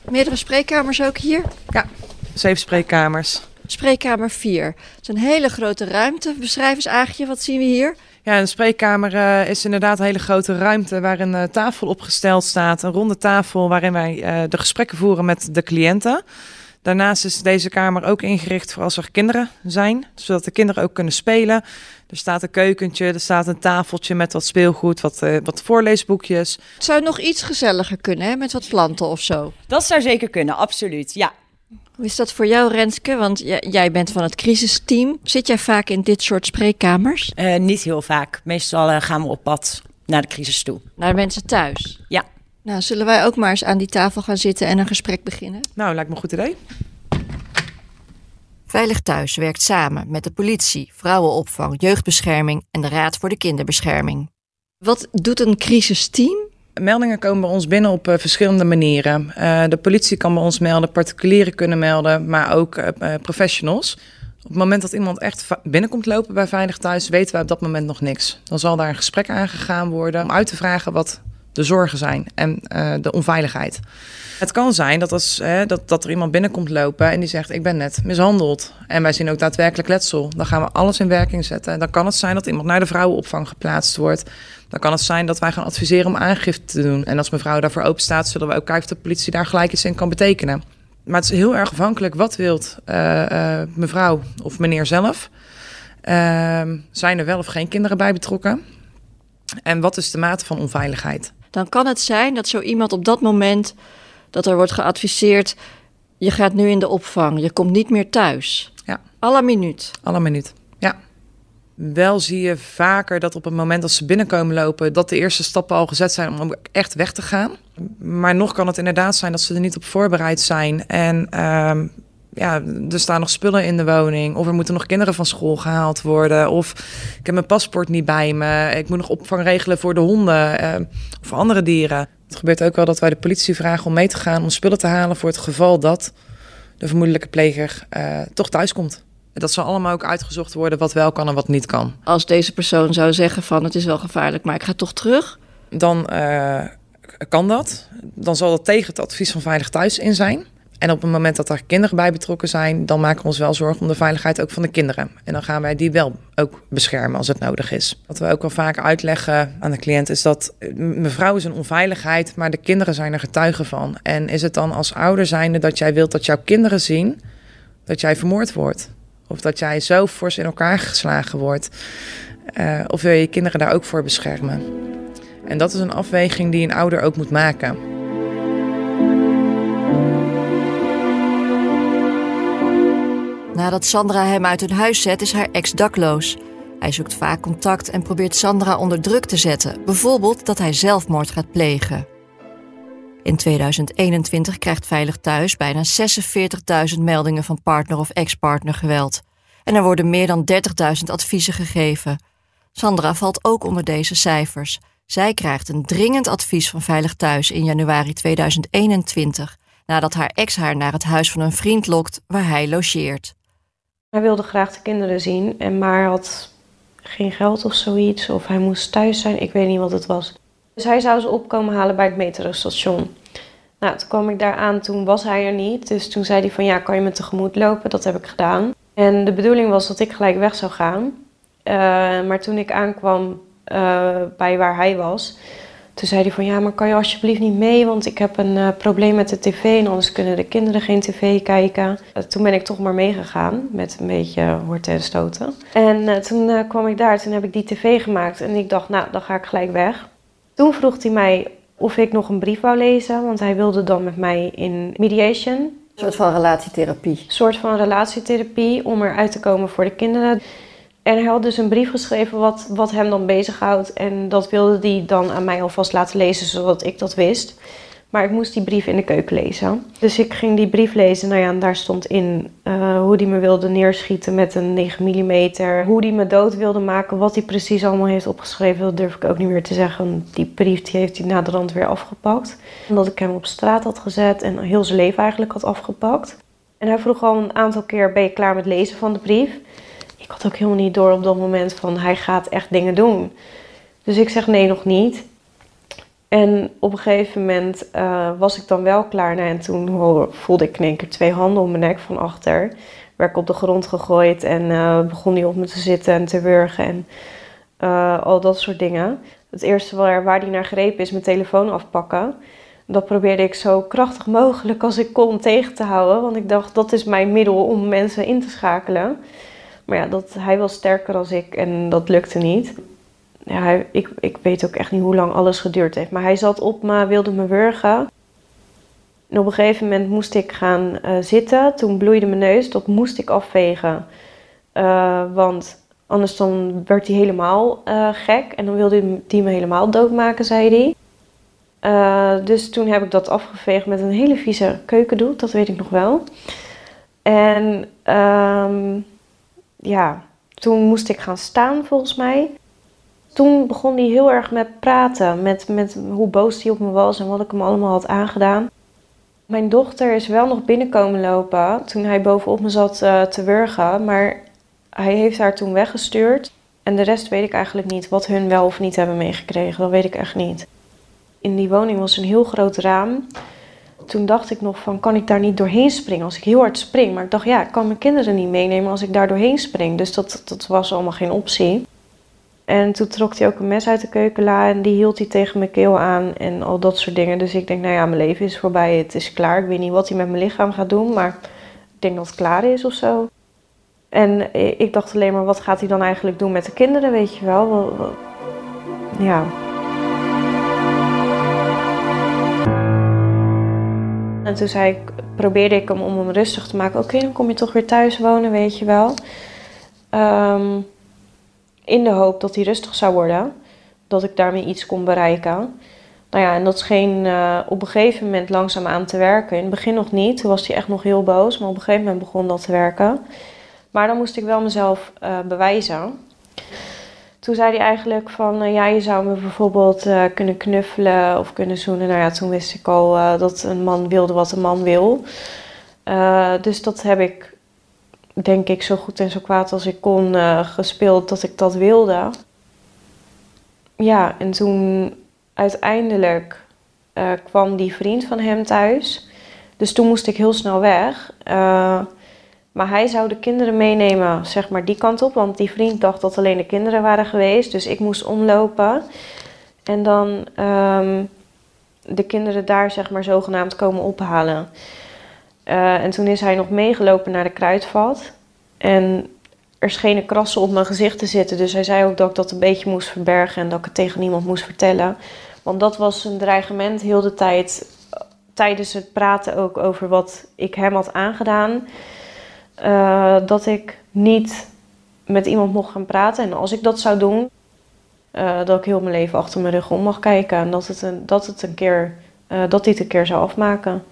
Meerdere spreekkamers ook hier? Ja, zeven spreekkamers. Spreekkamer 4. Het is een hele grote ruimte. Beschrijf eens Aagje, wat zien we hier? Ja, een spreekkamer uh, is inderdaad een hele grote ruimte waar een uh, tafel opgesteld staat. Een ronde tafel waarin wij uh, de gesprekken voeren met de cliënten. Daarnaast is deze kamer ook ingericht voor als er kinderen zijn, zodat de kinderen ook kunnen spelen. Er staat een keukentje, er staat een tafeltje met wat speelgoed, wat, uh, wat voorleesboekjes. Het zou nog iets gezelliger kunnen, hè? met wat planten of zo. Dat zou zeker kunnen, absoluut, ja. Hoe is dat voor jou, Renske? Want jij bent van het crisisteam. Zit jij vaak in dit soort spreekkamers? Uh, niet heel vaak. Meestal uh, gaan we op pad naar de crisis toe. Naar de mensen thuis? Ja. Nou, zullen wij ook maar eens aan die tafel gaan zitten en een gesprek beginnen? Nou, lijkt me een goed idee. Veilig Thuis werkt samen met de politie, vrouwenopvang, jeugdbescherming en de Raad voor de Kinderbescherming. Wat doet een crisisteam? Meldingen komen bij ons binnen op uh, verschillende manieren. Uh, de politie kan bij ons melden, particulieren kunnen melden, maar ook uh, professionals. Op het moment dat iemand echt binnenkomt lopen bij Veilig Thuis, weten wij op dat moment nog niks. Dan zal daar een gesprek aangegaan worden om uit te vragen wat de zorgen zijn en uh, de onveiligheid. Het kan zijn dat, als, hè, dat, dat er iemand binnenkomt lopen en die zegt: Ik ben net mishandeld. En wij zien ook daadwerkelijk letsel. Dan gaan we alles in werking zetten. Dan kan het zijn dat iemand naar de vrouwenopvang geplaatst wordt. Dan kan het zijn dat wij gaan adviseren om aangifte te doen. En als mevrouw daarvoor open staat, zullen we ook kijken of de politie daar gelijk iets in kan betekenen. Maar het is heel erg afhankelijk wat wilt uh, uh, mevrouw of meneer zelf. zijn er wel of geen kinderen bij betrokken? En wat is de mate van onveiligheid? Dan kan het zijn dat zo iemand op dat moment dat er wordt geadviseerd: je gaat nu in de opvang, je komt niet meer thuis. Ja. Alle minuut. Alle minuut. Ja. Wel zie je vaker dat op het moment dat ze binnenkomen lopen, dat de eerste stappen al gezet zijn om echt weg te gaan. Maar nog kan het inderdaad zijn dat ze er niet op voorbereid zijn. En uh, ja, er staan nog spullen in de woning. Of er moeten nog kinderen van school gehaald worden. Of ik heb mijn paspoort niet bij me. Ik moet nog opvang regelen voor de honden uh, of andere dieren. Het gebeurt ook wel dat wij de politie vragen om mee te gaan om spullen te halen voor het geval dat de vermoedelijke pleger uh, toch thuis komt. Dat zal allemaal ook uitgezocht worden wat wel kan en wat niet kan. Als deze persoon zou zeggen van het is wel gevaarlijk, maar ik ga toch terug. Dan uh, kan dat. Dan zal dat tegen het advies van Veilig Thuis in zijn. En op het moment dat er kinderen bij betrokken zijn, dan maken we ons wel zorgen om de veiligheid ook van de kinderen. En dan gaan wij die wel ook beschermen als het nodig is. Wat we ook wel vaak uitleggen aan de cliënt is dat mevrouw is een onveiligheid, maar de kinderen zijn er getuigen van. En is het dan als ouder zijnde dat jij wilt dat jouw kinderen zien dat jij vermoord wordt? Of dat jij zo fors in elkaar geslagen wordt? Uh, of wil je je kinderen daar ook voor beschermen? En dat is een afweging die een ouder ook moet maken. Nadat Sandra hem uit hun huis zet, is haar ex dakloos. Hij zoekt vaak contact en probeert Sandra onder druk te zetten, bijvoorbeeld dat hij zelfmoord gaat plegen. In 2021 krijgt Veilig Thuis bijna 46.000 meldingen van partner of ex-partner geweld. En er worden meer dan 30.000 adviezen gegeven. Sandra valt ook onder deze cijfers. Zij krijgt een dringend advies van Veilig Thuis in januari 2021, nadat haar ex haar naar het huis van een vriend lokt waar hij logeert. Hij wilde graag de kinderen zien, en maar had geen geld of zoiets. Of hij moest thuis zijn, ik weet niet wat het was. Dus hij zou ze opkomen halen bij het metrostation. Nou, toen kwam ik daar aan, toen was hij er niet. Dus toen zei hij van ja, kan je me tegemoet lopen? Dat heb ik gedaan. En de bedoeling was dat ik gelijk weg zou gaan. Uh, maar toen ik aankwam uh, bij waar hij was, toen zei hij van ja, maar kan je alsjeblieft niet mee? Want ik heb een uh, probleem met de tv en anders kunnen de kinderen geen tv kijken. toen ben ik toch maar meegegaan met een beetje horten en stoten. En toen kwam ik daar, toen heb ik die tv gemaakt en ik dacht nou, dan ga ik gelijk weg. Toen vroeg hij mij of ik nog een brief wou lezen, want hij wilde dan met mij in mediation. Een soort van relatietherapie. Een soort van relatietherapie om eruit te komen voor de kinderen. En hij had dus een brief geschreven wat, wat hem dan bezighoudt. En dat wilde hij dan aan mij alvast laten lezen, zodat ik dat wist. Maar ik moest die brief in de keuken lezen. Dus ik ging die brief lezen. Nou ja, en daar stond in uh, hoe hij me wilde neerschieten met een 9 mm. Hoe hij me dood wilde maken. Wat hij precies allemaal heeft opgeschreven, dat durf ik ook niet meer te zeggen. Die brief die heeft hij na de rand weer afgepakt. Omdat ik hem op straat had gezet en heel zijn leven eigenlijk had afgepakt. En hij vroeg al een aantal keer, ben je klaar met lezen van de brief? Ik had ook helemaal niet door op dat moment van, hij gaat echt dingen doen. Dus ik zeg nee, nog niet. En op een gegeven moment uh, was ik dan wel klaar. Nou, en toen voelde ik in één keer twee handen om mijn nek van achter. Werd ik op de grond gegooid en uh, begon hij op me te zitten en te wurgen en uh, al dat soort dingen. Het eerste waar, waar hij naar greep is mijn telefoon afpakken. Dat probeerde ik zo krachtig mogelijk als ik kon tegen te houden. Want ik dacht, dat is mijn middel om mensen in te schakelen. Maar ja, dat, hij was sterker dan ik en dat lukte niet ja, ik, ik weet ook echt niet hoe lang alles geduurd heeft. Maar hij zat op me, wilde me wurgen. En op een gegeven moment moest ik gaan uh, zitten. Toen bloeide mijn neus. Dat moest ik afvegen. Uh, want anders dan werd hij helemaal uh, gek. En dan wilde hij me helemaal doodmaken, zei hij. dus toen heb ik dat afgeveegd met een hele vieze keukendoek. Dat weet ik nog wel. En um, ja, toen moest ik gaan staan volgens mij toen begon hij heel erg met praten. Met, met hoe boos hij op me was en wat ik hem allemaal had aangedaan. Mijn dochter is wel nog binnenkomen lopen toen hij bovenop me zat uh, te wurgen. Maar hij heeft haar toen weggestuurd. En de rest weet ik eigenlijk niet. Wat hun wel of niet hebben meegekregen, dat weet ik echt niet. In die woning was een heel groot raam. Toen dacht ik nog van, kan ik daar niet doorheen springen als ik heel hard spring? Maar ik dacht, ja, ik kan mijn kinderen niet meenemen als ik daar doorheen spring. Dus dat, dat was allemaal geen optie. En toen trok hij ook een mes uit de keukenla en die hield hij tegen mijn keel aan en al dat soort dingen. Dus ik denk, nou ja, mijn leven is voorbij, het is klaar. Ik weet niet wat hij met mijn lichaam gaat doen, maar ik denk dat het klaar is of zo. En ik dacht alleen maar, wat gaat hij dan eigenlijk doen met de kinderen, weet je wel? Ja. En toen zei ik, probeerde ik hem om hem rustig te maken. Oké, dan kom je toch weer thuis wonen, weet je wel. Um, in de hoop dat hij rustig zou worden. Dat ik daarmee iets kon bereiken. Nou ja, en dat scheen uh, op een gegeven moment langzaam aan te werken. In het begin nog niet, toen was hij echt nog heel boos. Maar op een gegeven moment begon dat te werken. Maar dan moest ik wel mezelf uh, bewijzen. Toen zei hij eigenlijk van, uh, ja, je zou me bijvoorbeeld kunnen knuffelen of kunnen zoenen. Nou ja, toen wist ik al dat een man wilde wat een man wil. dus dat heb ik denk ik, zo goed en zo kwaad als ik kon gespeeld dat ik dat wilde. Ja, en toen uiteindelijk kwam die vriend van hem thuis. Dus toen moest ik heel snel weg. Maar hij zou de kinderen meenemen, zeg maar, die kant op. Want die vriend dacht dat alleen de kinderen waren geweest. Dus ik moest omlopen. En dan um, de kinderen daar, zeg maar, zogenaamd komen ophalen. Uh, en toen is hij nog meegelopen naar de kruidvat. En er schenen krassen op mijn gezicht te zitten. Dus hij zei ook dat ik dat een beetje moest verbergen en dat ik het tegen niemand moest vertellen. Want dat was een dreigement heel de tijd. Tijdens het praten ook over wat ik hem had aangedaan. Uh, dat ik niet met iemand mocht gaan praten. En als ik dat zou doen, uh, dat ik heel mijn leven achter mijn rug om mag kijken. En dat het een, dat het een keer, uh, dat hij het een keer zou afmaken.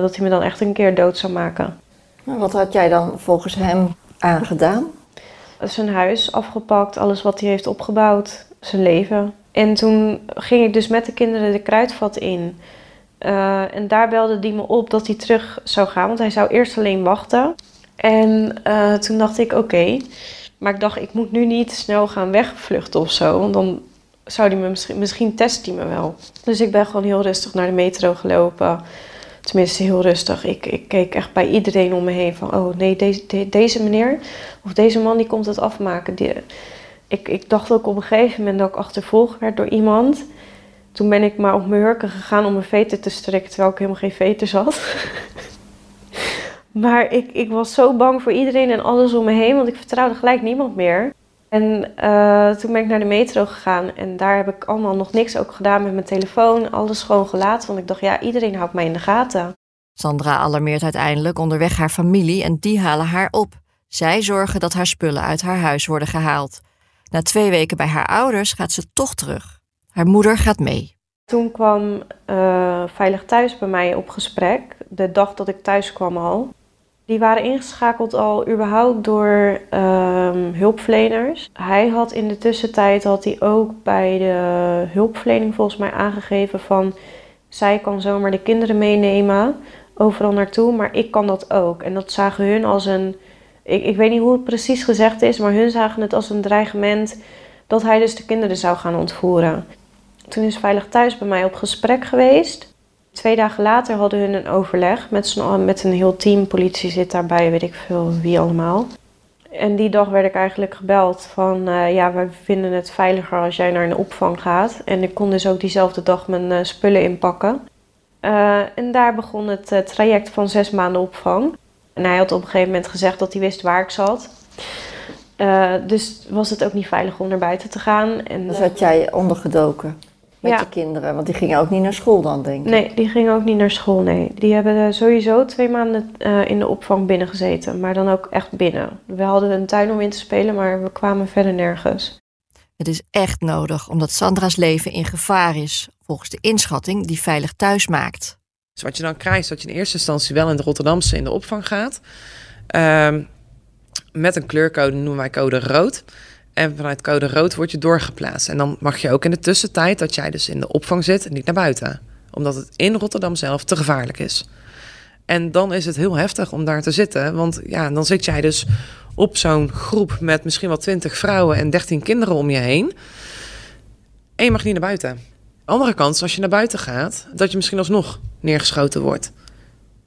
Dat hij me dan echt een keer dood zou maken. Wat had jij dan volgens hem aangedaan? Zijn huis afgepakt, alles wat hij heeft opgebouwd. zijn leven. En toen ging ik dus met de kinderen de kruidvat in. Uh, en daar belde die me op dat hij terug zou gaan, want hij zou eerst alleen wachten. En uh, toen dacht ik, oké. Maar ik dacht, ik moet nu niet snel gaan wegvluchten of zo. Want dan zou hij me misschien, misschien test hij me wel. Dus ik ben gewoon heel rustig naar de metro gelopen. Tenminste, heel rustig. Ik, ik keek echt bij iedereen om me heen van... oh nee, deze, de, deze meneer of deze man die komt het afmaken. Die, ik, ik dacht ook op een gegeven moment dat ik achtervolgd werd door iemand. Toen ben ik maar op mijn hurken gegaan om mijn veten te strekken... terwijl ik helemaal geen veters had. maar ik, ik was zo bang voor iedereen en alles om me heen... want ik vertrouwde gelijk niemand meer. En uh, toen ben ik naar de metro gegaan en daar heb ik allemaal nog niks ook gedaan met mijn telefoon. Alles gewoon gelaten, want ik dacht, ja, iedereen houdt mij in de gaten. Sandra alarmeert uiteindelijk onderweg haar familie en die halen haar op. Zij zorgen dat haar spullen uit haar huis worden gehaald. Na twee weken bij haar ouders gaat ze toch terug. Haar moeder gaat mee. Toen kwam uh, Veilig Thuis bij mij op gesprek, de dag dat ik thuis kwam al. Die waren ingeschakeld al überhaupt door um, hulpverleners. Hij had in de tussentijd had hij ook bij de hulpverlening volgens mij aangegeven van... zij kan zomaar de kinderen meenemen overal naartoe, maar ik kan dat ook. En dat zagen hun als een... Ik, ik weet niet hoe het precies gezegd is, maar hun zagen het als een dreigement... dat hij dus de kinderen zou gaan ontvoeren. Toen is Veilig Thuis bij mij op gesprek geweest... Twee dagen later hadden hun een overleg met, met een heel team. Politie zit daarbij, weet ik veel wie allemaal. En die dag werd ik eigenlijk gebeld van... Uh, ja, we vinden het veiliger als jij naar een opvang gaat. En ik kon dus ook diezelfde dag mijn uh, spullen inpakken. Uh, en daar begon het traject van zes maanden opvang. En hij had op een gegeven moment gezegd dat hij wist waar ik zat. dus was het ook niet veilig om naar buiten te gaan. En, had jij ondergedoken? Met ja. je kinderen? Want die gingen ook niet naar school dan, denk ik. Nee, die gingen ook niet naar school, nee. Die hebben sowieso twee maanden uh, in de opvang binnen gezeten. Maar dan ook echt binnen. We hadden een tuin om in te spelen, maar we kwamen verder nergens. Het is echt nodig omdat Sandra's leven in gevaar is, volgens de inschatting die Veilig Thuis maakt. Dus wat je dan krijgt, is dat je in eerste instantie wel in de Rotterdamse in de opvang gaat. Uh, met een kleurcode noemen wij code rood. En vanuit code rood word je doorgeplaatst. En dan mag je ook in de tussentijd dat jij dus in de opvang zit, niet naar buiten. Omdat het in Rotterdam zelf te gevaarlijk is. En dan is het heel heftig om daar te zitten. Want ja, dan zit jij dus op zo'n groep met misschien wel 20 vrouwen en 13 kinderen om je heen. En je mag niet naar buiten. Andere kans, als je naar buiten gaat, dat je misschien alsnog neergeschoten wordt.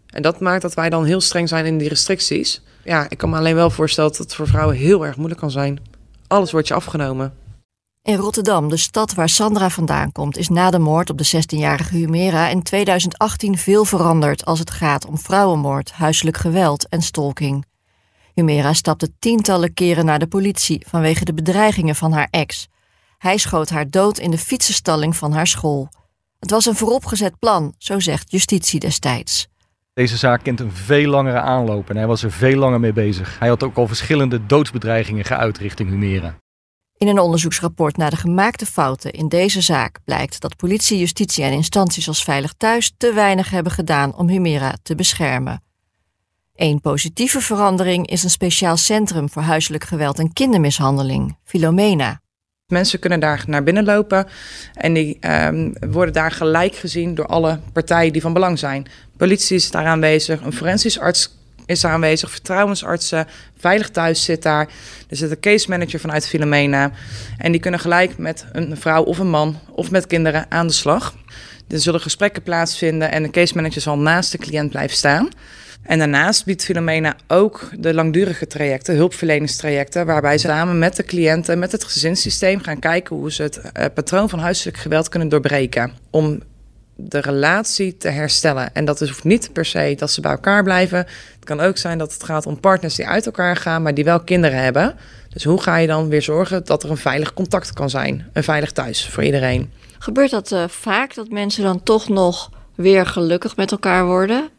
En dat maakt dat wij dan heel streng zijn in die restricties. Ja, ik kan me alleen wel voorstellen dat het voor vrouwen heel erg moeilijk kan zijn. Alles wordt je afgenomen. In Rotterdam, de stad waar Sandra vandaan komt, is na de moord op de 16-jarige Humera in 2018 veel veranderd als het gaat om vrouwenmoord, huiselijk geweld en stalking. Humera stapte tientallen keren naar de politie vanwege de bedreigingen van haar ex. Hij schoot haar dood in de fietsenstalling van haar school. Het was een vooropgezet plan, zo zegt justitie destijds. Deze zaak kent een veel langere aanloop en hij was er veel langer mee bezig. Hij had ook al verschillende doodsbedreigingen geuit richting Humera. In een onderzoeksrapport naar de gemaakte fouten in deze zaak blijkt dat politie, justitie en instanties als Veilig Thuis te weinig hebben gedaan om Humera te beschermen. Een positieve verandering is een speciaal centrum voor huiselijk geweld en kindermishandeling, Filomena. Mensen kunnen daar naar binnen lopen en die um, worden daar gelijk gezien door alle partijen die van belang zijn. Politie is daar aanwezig, een forensisch arts is daar aanwezig, vertrouwensartsen, Veilig Thuis zit daar. Er zit een case manager vanuit Filomena. En die kunnen gelijk met een vrouw of een man of met kinderen aan de slag. Er zullen gesprekken plaatsvinden en de case manager zal naast de cliënt blijven staan. En daarnaast biedt Filomena ook de langdurige trajecten, hulpverleningstrajecten, waarbij ze samen met de cliënten, met het gezinssysteem gaan kijken hoe ze het uh, patroon van huiselijk geweld kunnen doorbreken. Om de relatie te herstellen. En dat is, hoeft niet per se dat ze bij elkaar blijven. Het kan ook zijn dat het gaat om partners die uit elkaar gaan, maar die wel kinderen hebben. Dus hoe ga je dan weer zorgen dat er een veilig contact kan zijn? Een veilig thuis voor iedereen. Gebeurt dat uh, vaak dat mensen dan toch nog weer gelukkig met elkaar worden?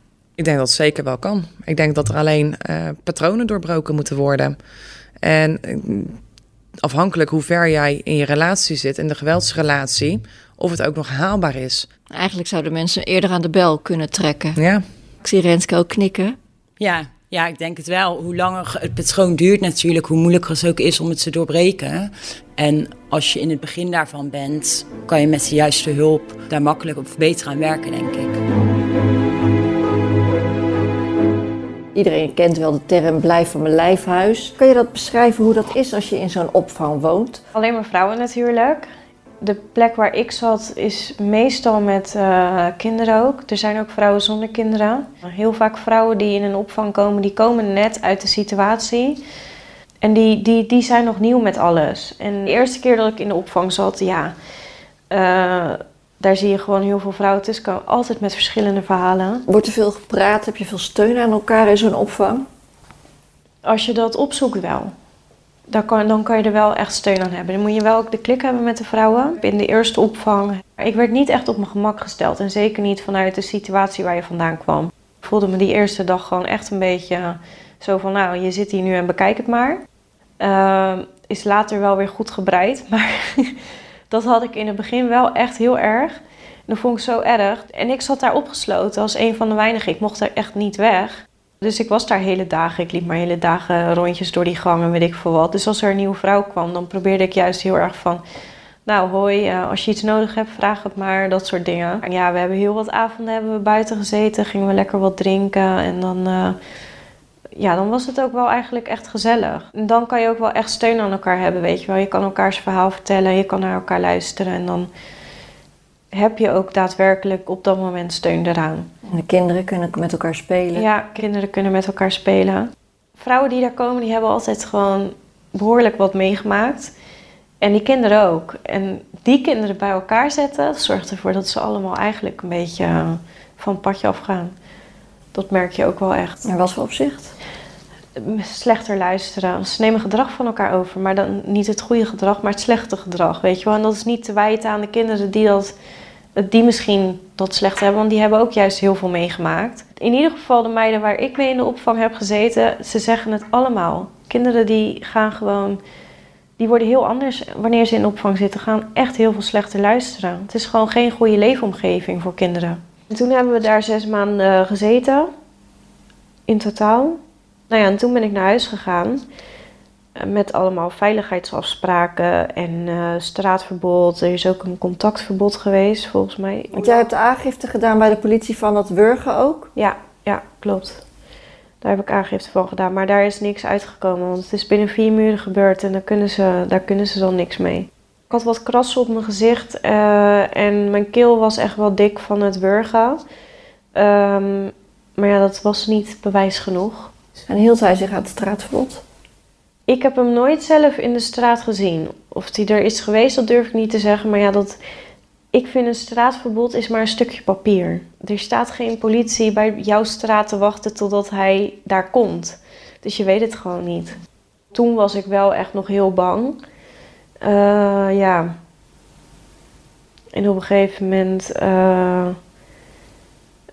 Ik denk dat het zeker wel kan. Ik denk dat er alleen uh, patronen doorbroken moeten worden. En uh, afhankelijk hoe ver jij in je relatie zit, in de geweldsrelatie, of het ook nog haalbaar is. Eigenlijk zouden mensen eerder aan de bel kunnen trekken. Ja. Ik zie Renske ook knikken. Ja, Ja, ik denk het wel. Hoe langer het patroon duurt natuurlijk, hoe moeilijker het ook is om het te doorbreken. En als je in het begin daarvan bent, kan je met de juiste hulp daar makkelijk of beter aan werken, denk ik. Iedereen kent wel de term blijf van mijn lijfhuis. Kan je dat beschrijven hoe dat is als je in zo'n opvang woont? Alleen maar vrouwen natuurlijk. De plek waar ik zat is meestal met uh, kinderen ook. Er zijn ook vrouwen zonder kinderen. Heel vaak vrouwen die in een opvang komen, die komen net uit de situatie. En die, die, die zijn nog nieuw met alles. En de eerste keer dat ik in de opvang zat, ja, uh, daar zie je gewoon heel veel vrouwen tussen. Altijd met verschillende verhalen. Wordt er veel gepraat? Heb je veel steun aan elkaar in zo'n opvang? Als je dat opzoekt wel. Dan kan, dan kan je er wel echt steun aan hebben. Dan moet je wel ook de klik hebben met de vrouwen. In de eerste opvang. Ik werd niet echt op mijn gemak gesteld. En zeker niet vanuit de situatie waar je vandaan kwam. Ik voelde me die eerste dag gewoon echt een beetje zo van... Nou, je zit hier nu en bekijk het maar. Uh, is later wel weer goed gebreid. Maar dat had ik in het begin wel echt heel erg. En dat vond ik zo erg. En ik zat daar opgesloten als een van de weinigen. Ik mocht er echt niet weg. Dus ik was daar hele dagen. Ik liep maar hele dagen rondjes door die gangen, weet ik veel wat. Dus als er een nieuwe vrouw kwam, dan probeerde ik juist heel erg van... Nou, hoi, als je iets nodig hebt, vraag het maar, dat soort dingen. En ja, we hebben heel wat avonden hebben we buiten gezeten. Gingen we lekker wat drinken en dan... Uh, ja, dan was het ook wel eigenlijk echt gezellig. En dan kan je ook wel echt steun aan elkaar hebben, weet je wel. Je kan elkaars verhaal vertellen, je kan naar elkaar luisteren en dan heb je ook daadwerkelijk op dat moment steun eraan. En de kinderen kunnen met elkaar spelen? Ja, kinderen kunnen met elkaar spelen. Vrouwen die daar komen, die hebben altijd gewoon behoorlijk wat meegemaakt. En die kinderen ook. En die kinderen bij elkaar zetten, zorgt ervoor dat ze allemaal eigenlijk een beetje van het padje afgaan. Dat merk je ook wel echt. En wat voor opzicht? Slechter luisteren. Ze nemen gedrag van elkaar over, maar dan niet het goede gedrag, maar het slechte gedrag. Weet je wel? En dat is niet te wijten aan de kinderen die, dat, die misschien dat slecht hebben, want die hebben ook juist heel veel meegemaakt. In ieder geval de meiden waar ik mee in de opvang heb gezeten, ze zeggen het allemaal. Kinderen die gaan gewoon, die worden heel anders wanneer ze in opvang zitten, gaan echt heel veel slechter luisteren. Het is gewoon geen goede leefomgeving voor kinderen. En toen hebben we daar zes maanden gezeten, in totaal. Nou ja, en toen ben ik naar huis gegaan met allemaal veiligheidsafspraken en uh, straatverbod. Er is ook een contactverbod geweest, volgens mij. Want jij hebt aangifte gedaan bij de politie van dat wurgen ook? Ja, ja, klopt. Daar heb ik aangifte van gedaan, maar daar is niks uitgekomen. Want het is binnen vier muren gebeurd en daar kunnen ze, daar kunnen ze dan niks mee. Ik had wat krassen op mijn gezicht uh, en mijn keel was echt wel dik van het wurgen. Um, maar ja, dat was niet bewijs genoeg. En hield hij zich aan het straatverbod? Ik heb hem nooit zelf in de straat gezien. Of hij er is geweest, dat durf ik niet te zeggen. Maar ja, dat, ik vind een straatverbod is maar een stukje papier. Er staat geen politie bij jouw straat te wachten totdat hij daar komt. Dus je weet het gewoon niet. Toen was ik wel echt nog heel bang. Uh, ja. En op een gegeven moment uh,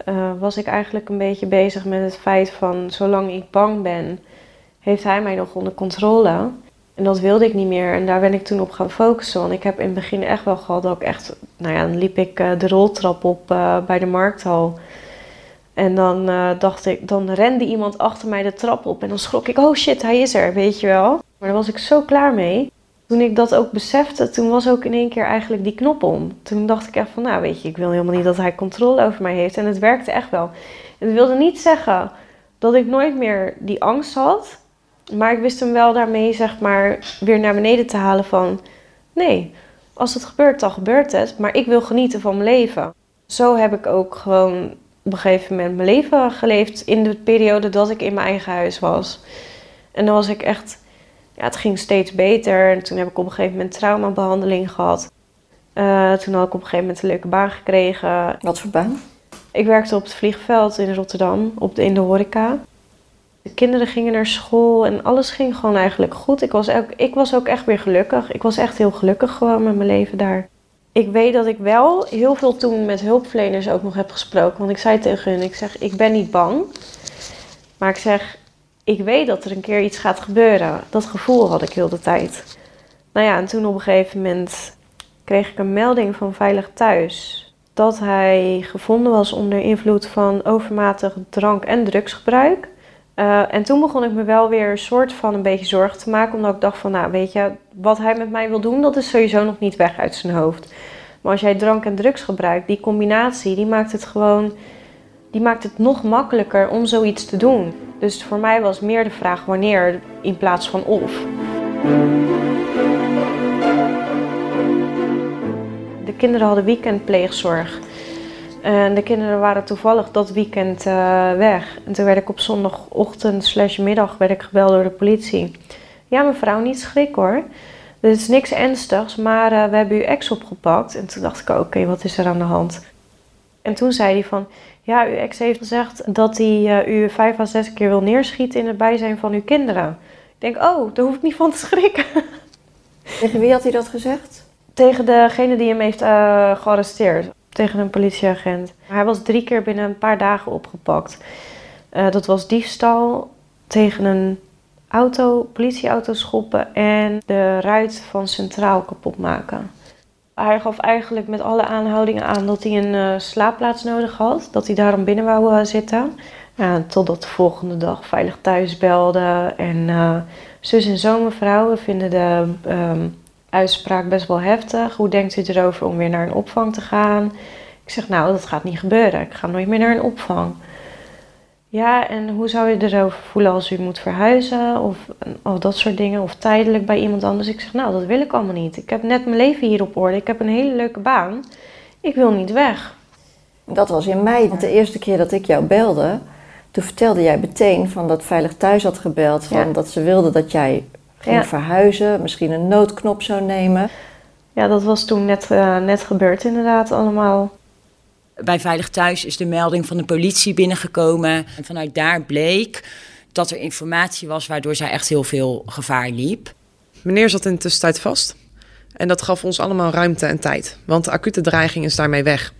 uh, was ik eigenlijk een beetje bezig met het feit van... zolang ik bang ben, heeft hij mij nog onder controle. En dat wilde ik niet meer. En daar ben ik toen op gaan focussen. Want ik heb in het begin echt wel gehad dat ik echt... Nou ja, dan liep ik de roltrap op bij de markthal... En dan dacht ik, dan rende iemand achter mij de trap op en dan schrok ik, oh shit, hij is er, weet je wel. Maar daar was ik zo klaar mee. Toen ik dat ook besefte, toen was ook in één keer eigenlijk die knop om. Toen dacht ik echt van, nou weet je, ik wil helemaal niet dat hij controle over mij heeft. En het werkte echt wel. Het wilde niet zeggen dat ik nooit meer die angst had. Maar ik wist hem wel daarmee, zeg maar, weer naar beneden te halen van... Nee, als het gebeurt, dan gebeurt het. Maar ik wil genieten van mijn leven. Zo heb ik ook gewoon op een gegeven moment mijn leven geleefd in de periode dat ik in mijn eigen huis was. En dan was ik echt, ja, het ging steeds beter. En toen heb ik op een gegeven moment traumabehandeling gehad. Uh, toen had ik op een gegeven moment een leuke baan gekregen. Wat voor baan? Ik werkte op het vliegveld in Rotterdam, op de, in de horeca. De kinderen gingen naar school en alles ging gewoon eigenlijk goed. Ik was, ook, ik was ook echt weer gelukkig. Ik was echt heel gelukkig gewoon met mijn leven daar ik weet dat ik wel heel veel toen met hulpverleners ook nog heb gesproken. Want ik zei tegen hun, ik zeg, ik ben niet bang. Maar ik zeg, ik weet dat er een keer iets gaat gebeuren. Dat gevoel had ik heel de tijd. Nou ja, en toen op een gegeven moment kreeg ik een melding van Veilig Thuis. Dat hij gevonden was onder invloed van overmatig drank- en drugsgebruik. Uh, en toen begon ik me wel weer een soort van een beetje zorgen te maken. Omdat ik dacht van, nou weet je, wat hij met mij wil doen, dat is sowieso nog niet weg uit zijn hoofd. Maar als jij drank en drugs gebruikt, die combinatie, die maakt het gewoon, die maakt het nog makkelijker om zoiets te doen. Dus voor mij was meer de vraag wanneer in plaats van of. De kinderen hadden weekendpleegzorg. En de kinderen waren toevallig dat weekend uh, weg. En toen werd ik op zondagochtend slash middag werd ik gebeld door de politie. Ja mevrouw, niet schrik hoor. Dit is niks ernstigs, maar uh, we hebben uw ex opgepakt. En toen dacht ik, oké, wat is er aan de hand? En toen zei hij van, ja, uw ex heeft gezegd dat hij uh, u vijf à zes keer wil neerschieten in het bijzijn van uw kinderen. Ik denk, oh, daar hoef ik niet van te schrikken. Tegen wie had hij dat gezegd? Tegen degene die hem heeft uh, gearresteerd. Tegen een politieagent. Hij was drie keer binnen een paar dagen opgepakt. Uh, dat was diefstal tegen een auto, politieauto schoppen en de ruit van Centraal kapot maken. Hij gaf eigenlijk met alle aanhoudingen aan dat hij een uh, slaapplaats nodig had. Dat hij daarom binnen wou uh, zitten. Totdat de volgende dag veilig thuis belde. En zus en zo mevrouw, vinden de um, uitspraak best wel heftig. Hoe denkt u erover om weer naar een opvang te gaan? Ik zeg, nou, dat gaat niet gebeuren. Ik ga nooit meer naar een opvang. Ja, en hoe zou je erover voelen als u moet verhuizen of, of dat soort dingen, of tijdelijk bij iemand anders? Ik zeg, nou, dat wil ik allemaal niet. Ik heb net mijn leven hier op orde. Ik heb een hele leuke baan. Ik wil niet weg. Dat was in mei, want de eerste keer dat ik jou belde, toen vertelde jij meteen van dat Veilig Thuis had gebeld, van Ja. dat ze wilden dat jij ging Ja. verhuizen, misschien een noodknop zou nemen. Ja, dat was toen net, eh, net gebeurd inderdaad allemaal. Bij Veilig Thuis is de melding van de politie binnengekomen. En vanuit daar bleek dat er informatie was waardoor zij echt heel veel gevaar liep. Meneer zat in de tussentijd vast. En dat gaf ons allemaal ruimte en tijd. Want de acute dreiging is daarmee weg.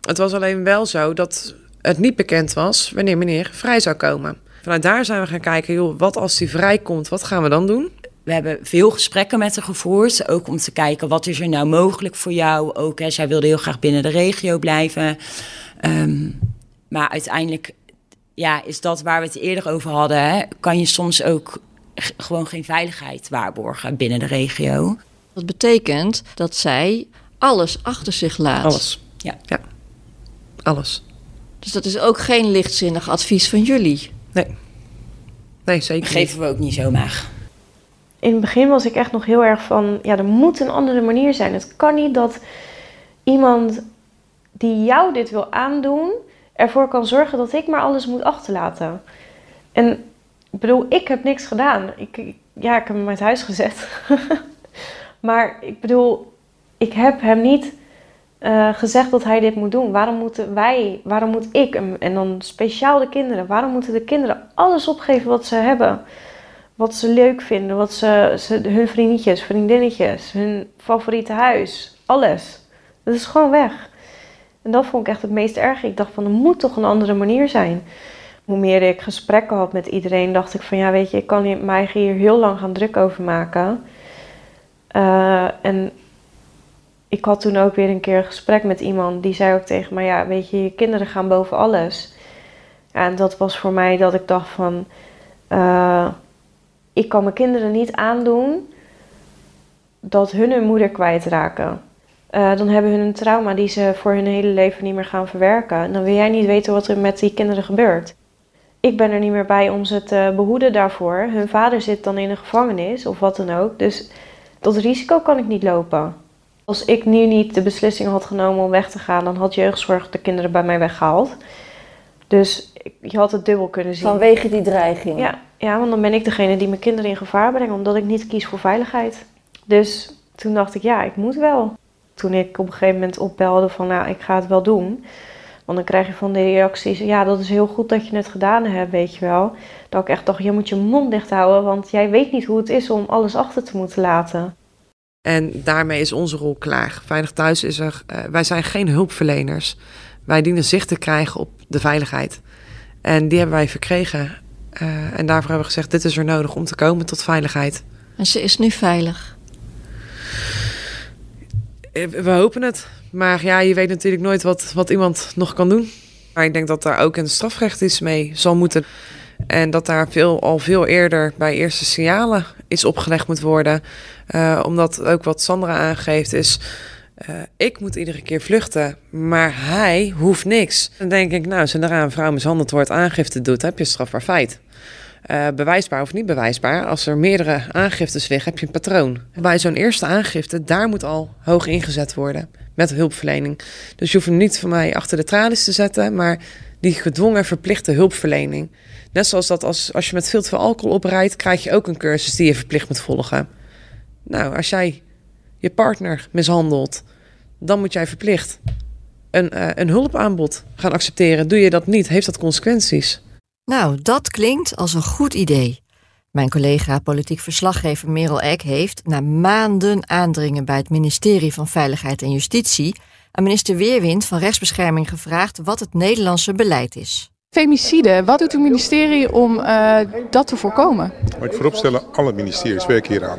Het was alleen wel zo dat het niet bekend was wanneer meneer vrij zou komen. Vanuit daar zijn we gaan kijken, joh, wat als hij vrijkomt, wat gaan we dan doen? We hebben veel gesprekken met haar gevoerd. Ook om te kijken wat is er nou mogelijk voor jou. Ook, hè, zij wilde heel graag binnen de regio blijven. Ehm, maar uiteindelijk ja, is dat waar we het eerder over hadden. Hè, kan je soms ook gewoon geen veiligheid waarborgen binnen de regio. Dat betekent dat zij alles achter zich laat. Alles. Ja. ja. Alles. Dus dat is ook geen lichtzinnig advies van jullie. Nee. Nee, zeker Dat geven we ook niet zomaar. In het begin was ik echt nog heel erg van, ja, er moet een andere manier zijn. Het kan niet dat iemand die jou dit wil aandoen, ervoor kan zorgen dat ik maar alles moet achterlaten. En ik bedoel, ik heb niks gedaan. Ik, ja, ik heb hem uit huis gezet. maar ik bedoel, ik heb hem niet eh, gezegd dat hij dit moet doen. Waarom moeten wij, waarom moet ik, en dan speciaal de kinderen, waarom moeten de kinderen alles opgeven wat ze hebben? Wat ze leuk vinden, wat ze, ze, hun vriendinnetjes, vriendinnetjes, hun favoriete huis, alles. Dat is gewoon weg. En dat vond ik echt het meest erg. Ik dacht van, er moet toch een andere manier zijn. Hoe meer ik gesprekken had met iedereen, dacht ik van, ja weet je, ik kan hier- mij hier heel lang gaan druk over maken. Eh, en ik had toen ook weer een keer een gesprek met iemand die zei ook tegen mij, ja weet je, je kinderen gaan boven alles. En dat was voor mij dat ik dacht van, eh, ik kan mijn kinderen niet aandoen dat hun hun moeder kwijtraken. Eh, dan hebben hun een trauma die ze voor hun hele leven niet meer gaan verwerken. En dan wil jij niet weten wat er met die kinderen gebeurt. Ik ben er niet meer bij om ze te behoeden daarvoor. Hun vader zit dan in een gevangenis of wat dan ook. Dus dat risico kan ik niet lopen. Als ik nu niet de beslissing had genomen om weg te gaan, dan had jeugdzorg de kinderen bij mij weggehaald. Dus je had het dubbel kunnen zien. Vanwege die dreiging. Ja, ja, want dan ben ik degene die mijn kinderen in gevaar brengt, omdat ik niet kies voor veiligheid. Dus toen dacht ik, ja, ik moet wel. Toen ik op een gegeven moment opbelde van, nou, ik ga het wel doen. Want dan krijg je van de reacties, ja, dat is heel goed dat je het gedaan hebt, weet je wel. Dat ik echt dacht, je moet je mond dicht houden, want jij weet niet hoe het is om alles achter te moeten laten. En daarmee is onze rol klaar. Veilig Thuis is er. eh, wij zijn geen hulpverleners. Wij dienen zicht te krijgen op de veiligheid. En die hebben wij verkregen. Eh, en daarvoor hebben we gezegd: dit is er nodig om te komen tot veiligheid. En ze is nu veilig. Eh, We hopen het. Maar ja, je weet natuurlijk nooit wat, wat iemand nog kan doen. Maar ik denk dat daar ook een strafrecht iets mee zal moeten. En dat daar veel, al veel eerder bij eerste signalen iets opgelegd moet worden. Uh, omdat ook wat Sandra aangeeft is... Uh, ik moet iedere keer vluchten, maar hij hoeft niks. Dan denk ik, nou, zodra een vrouw mishandeld wordt, aangifte doet, heb je een strafbaar feit. Uh, bewijsbaar of niet bewijsbaar. Als er meerdere aangiftes liggen, heb je een patroon. Bij zo'n eerste aangifte, daar moet al hoog ingezet worden met hulpverlening. Dus je hoeft hem niet van mij achter de tralies te zetten, maar die gedwongen verplichte hulpverlening. Net zoals dat als, als je met veel te veel alcohol oprijdt, krijg je ook een cursus die je verplicht moet volgen. Nou, als jij je partner mishandelt, dan moet jij verplicht een, uh, een hulpaanbod gaan accepteren. Doe je dat niet, heeft dat consequenties. Nou, dat klinkt als een goed idee. Mijn collega politiek verslaggever Merel Eck heeft, na maanden aandringen bij het ministerie van Veiligheid en Justitie, aan minister Weerwind van Rechtsbescherming gevraagd wat het Nederlandse beleid is. Femicide, wat doet uw ministerie om uh, dat te voorkomen? Maar ik vooropstellen, alle ministeries werken hieraan.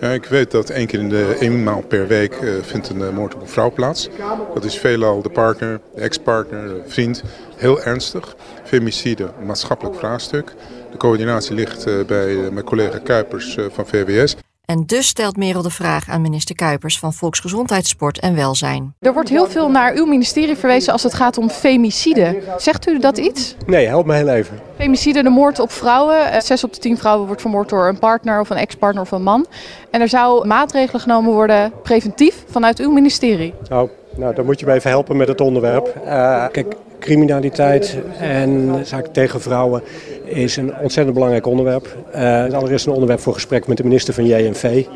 Ja, ik weet dat één keer in de eenmaal per week uh, vindt een uh, moord op een vrouw plaats. Dat is veelal de partner, de ex-partner, de vriend. Heel ernstig. Femicide, maatschappelijk vraagstuk. De coördinatie ligt uh, bij mijn collega Kuipers van VWS. En dus stelt Merel de vraag aan minister Kuipers van Volksgezondheid, Sport en Welzijn. Er wordt heel veel naar uw ministerie verwezen als het gaat om femicide. Zegt u dat iets? Nee, help me heel even. Femicide, de moord op vrouwen. Zes op de tien vrouwen wordt vermoord door een partner of een ex-partner of een man. En er zou maatregelen genomen worden preventief vanuit uw ministerie. Nou, nou dan moet je me even helpen met het onderwerp. Uh, kijk, criminaliteit en zaken tegen vrouwen is een ontzettend belangrijk onderwerp. Uh, allereerst een onderwerp voor gesprek met de minister van JNV.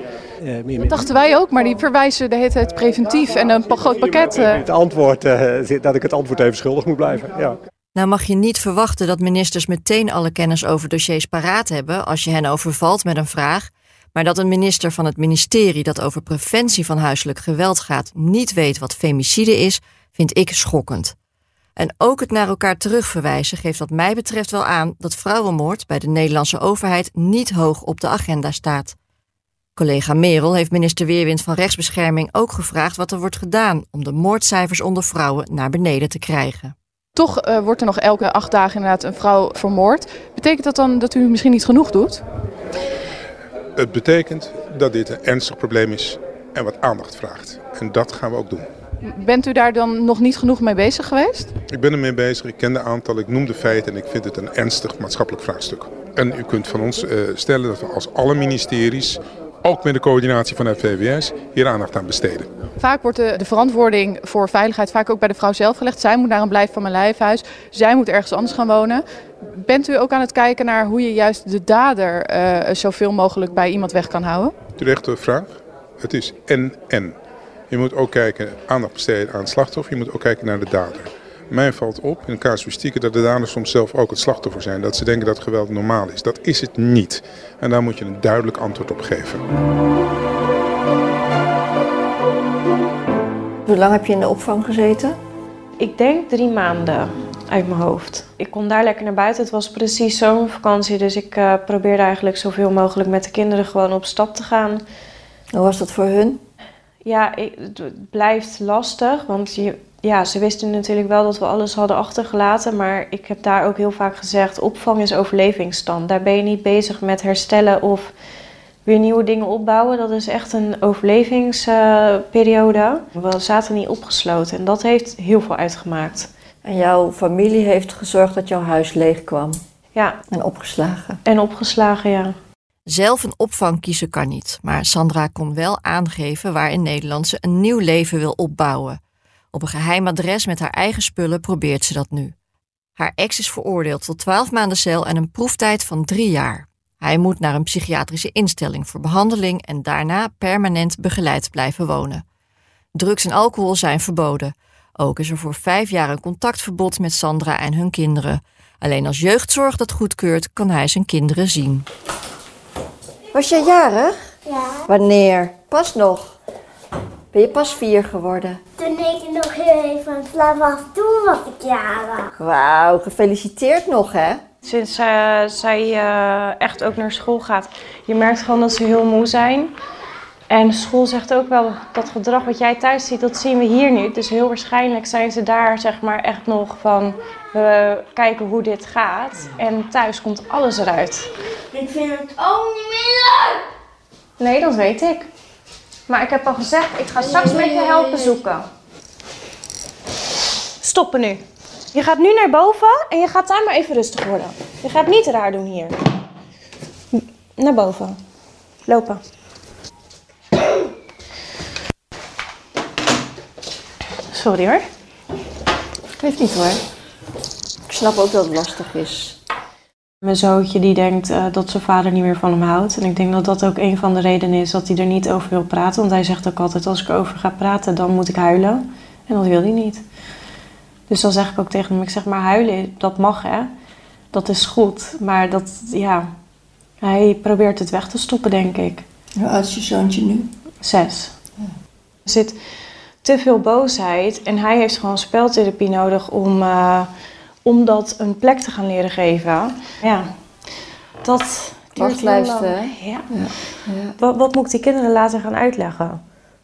Uh, dat dachten wij ook, maar die verwijzen de hele tijd preventief en een groot pakket. Uh... Het antwoord, uh, dat ik het antwoord even schuldig moet blijven. Ja. Nou mag je niet verwachten dat ministers meteen alle kennis over dossiers paraat hebben als je hen overvalt met een vraag. Maar dat een minister van het ministerie dat over preventie van huiselijk geweld gaat niet weet wat femicide is, vind ik schokkend. En ook het naar elkaar terugverwijzen geeft wat mij betreft wel aan dat vrouwenmoord bij de Nederlandse overheid niet hoog op de agenda staat. Collega Merel heeft minister Weerwind van Rechtsbescherming ook gevraagd wat er wordt gedaan om de moordcijfers onder vrouwen naar beneden te krijgen. Toch uh, wordt er nog elke acht dagen inderdaad een vrouw vermoord. Betekent dat dan dat u misschien niet genoeg doet? Het betekent dat dit een ernstig probleem is en wat aandacht vraagt. En dat gaan we ook doen. Bent u daar dan nog niet genoeg mee bezig geweest? Ik ben ermee bezig, ik ken de aantallen, ik noem de feiten en ik vind het een ernstig maatschappelijk vraagstuk. En u kunt van ons uh, stellen dat we als alle ministeries, ook met de coördinatie van het VWS, hier aandacht aan besteden. Vaak wordt de, de, verantwoording voor veiligheid vaak ook bij de vrouw zelf gelegd. Zij moet naar een blijf van mijn lijfhuis, zij moet ergens anders gaan wonen. Bent u ook aan het kijken naar hoe je juist de dader uh, zoveel mogelijk bij iemand weg kan houden? Terechte vraag. Het is en-en. Je moet ook kijken, aandacht besteden aan het slachtoffer. Je moet ook kijken naar de dader. Mij valt op in casuïstieken dat de daders soms zelf ook het slachtoffer zijn. Dat ze denken dat geweld normaal is. Dat is het niet. En daar moet je een duidelijk antwoord op geven. Hoe lang heb je in de opvang gezeten? Ik denk drie maanden uit mijn hoofd. Ik kon daar lekker naar buiten. Het was precies zomervakantie. Dus ik uh, probeerde eigenlijk zoveel mogelijk met de kinderen gewoon op stap te gaan. Hoe was dat voor hun? Ja, ik, het blijft lastig, want je, ja, ze wisten natuurlijk wel dat we alles hadden achtergelaten. Maar ik heb daar ook heel vaak gezegd, opvang is overlevingsstand. Daar ben je niet bezig met herstellen of weer nieuwe dingen opbouwen. Dat is echt een overlevingsperiode. Uh, we zaten niet opgesloten en dat heeft heel veel uitgemaakt. En jouw familie heeft gezorgd dat jouw huis leeg kwam? Ja. En opgeslagen? En opgeslagen, ja. Zelf een opvang kiezen kan niet, maar Sandra kon wel aangeven waar in Nederland ze een nieuw leven wil opbouwen. Op een geheim adres met haar eigen spullen probeert ze dat nu. Haar ex is veroordeeld tot 12 maanden cel en een proeftijd van drie jaar. Hij moet naar een psychiatrische instelling voor behandeling en daarna permanent begeleid blijven wonen. Drugs en alcohol zijn verboden. Ook is er voor vijf jaar een contactverbod met Sandra en hun kinderen. Alleen als jeugdzorg dat goedkeurt, kan hij zijn kinderen zien. Was jij jarig? Ja. Wanneer? Pas nog. Ben je pas vier geworden? Toen ik nog heel even aan het slapen was, toen was ik jarig. Wauw, gefeliciteerd nog hè? Sinds uh, zij uh, echt ook naar school gaat, je merkt gewoon dat ze heel moe zijn. En school zegt ook wel dat gedrag wat jij thuis ziet, dat zien we hier nu. Dus heel waarschijnlijk zijn ze daar zeg maar echt nog van, we kijken hoe dit gaat. En thuis komt alles eruit. Ik vind het ook niet meer leuk. Nee, dat weet ik. Maar ik heb al gezegd, ik ga straks met je helpen zoeken. Stoppen nu. Je gaat nu naar boven en je gaat daar maar even rustig worden. Je gaat niet raar doen hier. Naar boven. Lopen. Sorry hoor. Geeft niet hoor. Ik snap ook dat het lastig is. Mijn zoontje die denkt eh, dat zijn vader niet meer van hem houdt. En ik denk dat dat ook een van de redenen is dat hij er niet over wil praten. Want hij zegt ook altijd, als ik erover ga praten, dan moet ik huilen. En dat wil hij niet. Dus dan zeg ik ook tegen hem, ik zeg maar huilen, dat mag hè. Dat is goed. Maar dat, ja, hij probeert het weg te stoppen, denk ik. Hoe oud is je zoontje nu? Zes. Er zit te veel boosheid en hij heeft gewoon speltherapie nodig om, eh, om dat een plek te gaan leren geven. Ja, dat duurt heel Wachtlijsten, lang. hè? Ja. Ja. Wat, wat moet ik die kinderen laten gaan uitleggen?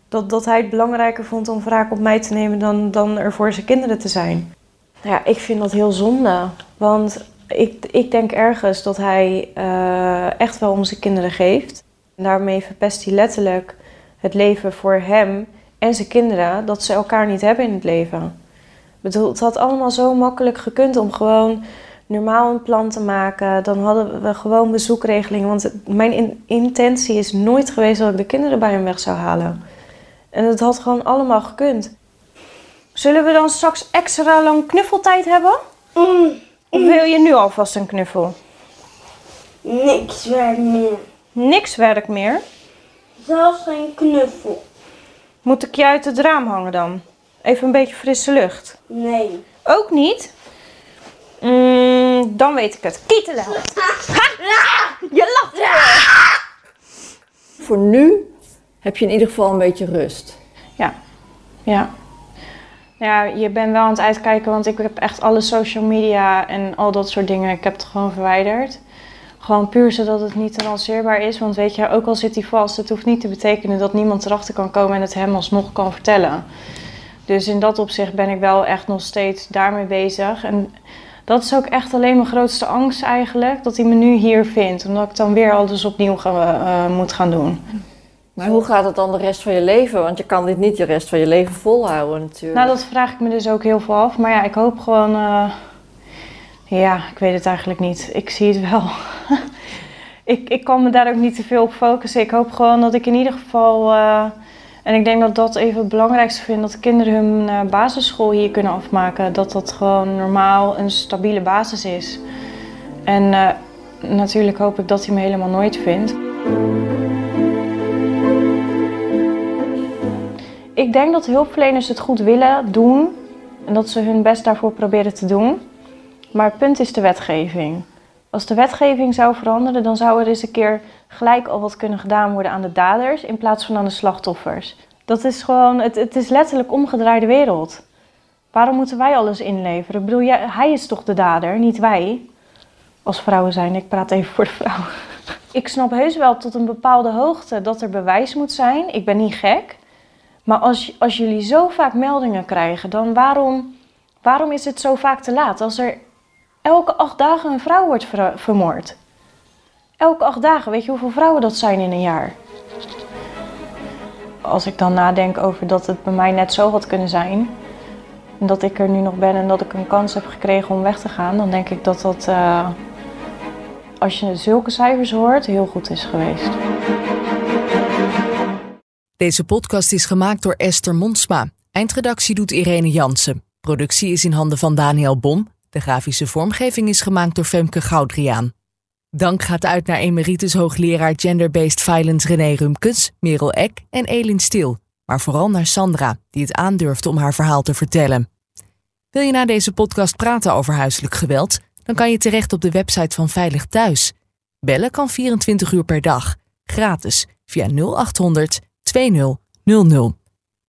Dat, dat hij het belangrijker vond om wraak op mij te nemen dan, dan er voor zijn kinderen te zijn. Ja, ik vind dat heel zonde. Want ik, ik denk ergens dat hij eh, echt wel om zijn kinderen geeft. En daarmee verpest hij letterlijk het leven voor hem en zijn kinderen, dat ze elkaar niet hebben in het leven. Bedoel, het had allemaal zo makkelijk gekund om gewoon normaal een plan te maken. Dan hadden we gewoon bezoekregelingen. Want mijn in- intentie is nooit geweest dat ik de kinderen bij hem weg zou halen. En het had gewoon allemaal gekund. Zullen we dan straks extra lang knuffeltijd hebben? Of wil je nu alvast een knuffel? Niks werkt meer. Niks werkt meer. Zelfs geen knuffel. Moet ik je uit het raam hangen dan? Even een beetje frisse lucht. Nee. Ook niet? Mm, dan weet ik het. Kietelen. Je lacht weer. Voor nu heb je in ieder geval een beetje rust. Ja. Ja. Ja, je bent wel aan het uitkijken, want ik heb echt alle social media en al dat soort dingen, ik heb het gewoon verwijderd. Gewoon puur zodat het niet te lanceerbaar is. Want weet je, ook al zit hij vast, het hoeft niet te betekenen dat niemand erachter kan komen en het hem alsnog kan vertellen. Dus in dat opzicht ben ik wel echt nog steeds daarmee bezig. En dat is ook echt alleen mijn grootste angst eigenlijk, dat hij me nu hier vindt. Omdat ik dan weer alles opnieuw ga, eh, moet gaan doen. Maar hoe gaat het dan de rest van je leven? Want je kan dit niet de rest van je leven volhouden natuurlijk. Nou, dat vraag ik me dus ook heel veel af. Maar ja, ik hoop gewoon. eh, ja, ik weet het eigenlijk niet. Ik zie het wel. ik, ik kan me daar ook niet te veel op focussen. Ik hoop gewoon dat ik in ieder geval. eh, en ik denk dat dat even het belangrijkste vind: dat kinderen hun eh, basisschool hier kunnen afmaken. Dat dat gewoon normaal een stabiele basis is. En eh, natuurlijk hoop ik dat hij me helemaal nooit vindt. Ik denk dat hulpverleners het goed willen doen en dat ze hun best daarvoor proberen te doen. Maar het punt is de wetgeving. Als de wetgeving zou veranderen, dan zou er eens een keer gelijk al wat kunnen gedaan worden aan de daders in plaats van aan de slachtoffers. Dat is gewoon, het, het is letterlijk omgedraaide wereld. Waarom moeten wij alles inleveren? Ik bedoel, jij- hij is toch de dader, niet wij? Als vrouwen zijn, ik praat even voor de vrouwen. Ik snap heus wel tot een bepaalde hoogte dat er bewijs moet zijn. Ik ben niet gek. Maar als, als jullie zo vaak meldingen krijgen, dan waarom, waarom is het zo vaak te laat? Als er elke acht dagen een vrouw wordt ver- vermoord. Elke acht dagen, weet je hoeveel vrouwen dat zijn in een jaar? Als ik dan nadenk over dat het bij mij net zo had kunnen zijn. En dat ik er nu nog ben en dat ik een kans heb gekregen om weg te gaan. Dan denk ik dat dat, eh, als je zulke cijfers hoort, heel goed is geweest. Deze podcast is gemaakt door Esther Monsma. Eindredactie doet Irene Jansen. Productie is in handen van Daniel Bom. De grafische vormgeving is gemaakt door Femke Goudriaan. Dank gaat uit naar emeritus hoogleraar Gender-Based Violence René Rumkens, Merel Eck en Elin Stil. Maar vooral naar Sandra, die het aandurfde om haar verhaal te vertellen. Wil je na deze podcast praten over huiselijk geweld? Dan kan je terecht op de website van Veilig Thuis. Bellen kan 24 uur per dag, gratis, via 0800 2000.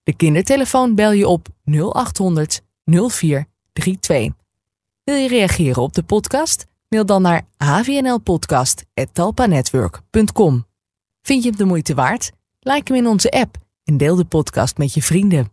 De kindertelefoon bel je op 0800 0432. Wil je reageren op de podcast? Mail dan naar hvnlpodcast.talpanetwork.com. Vind je hem de moeite waard? Like hem in onze app en deel de podcast met je vrienden.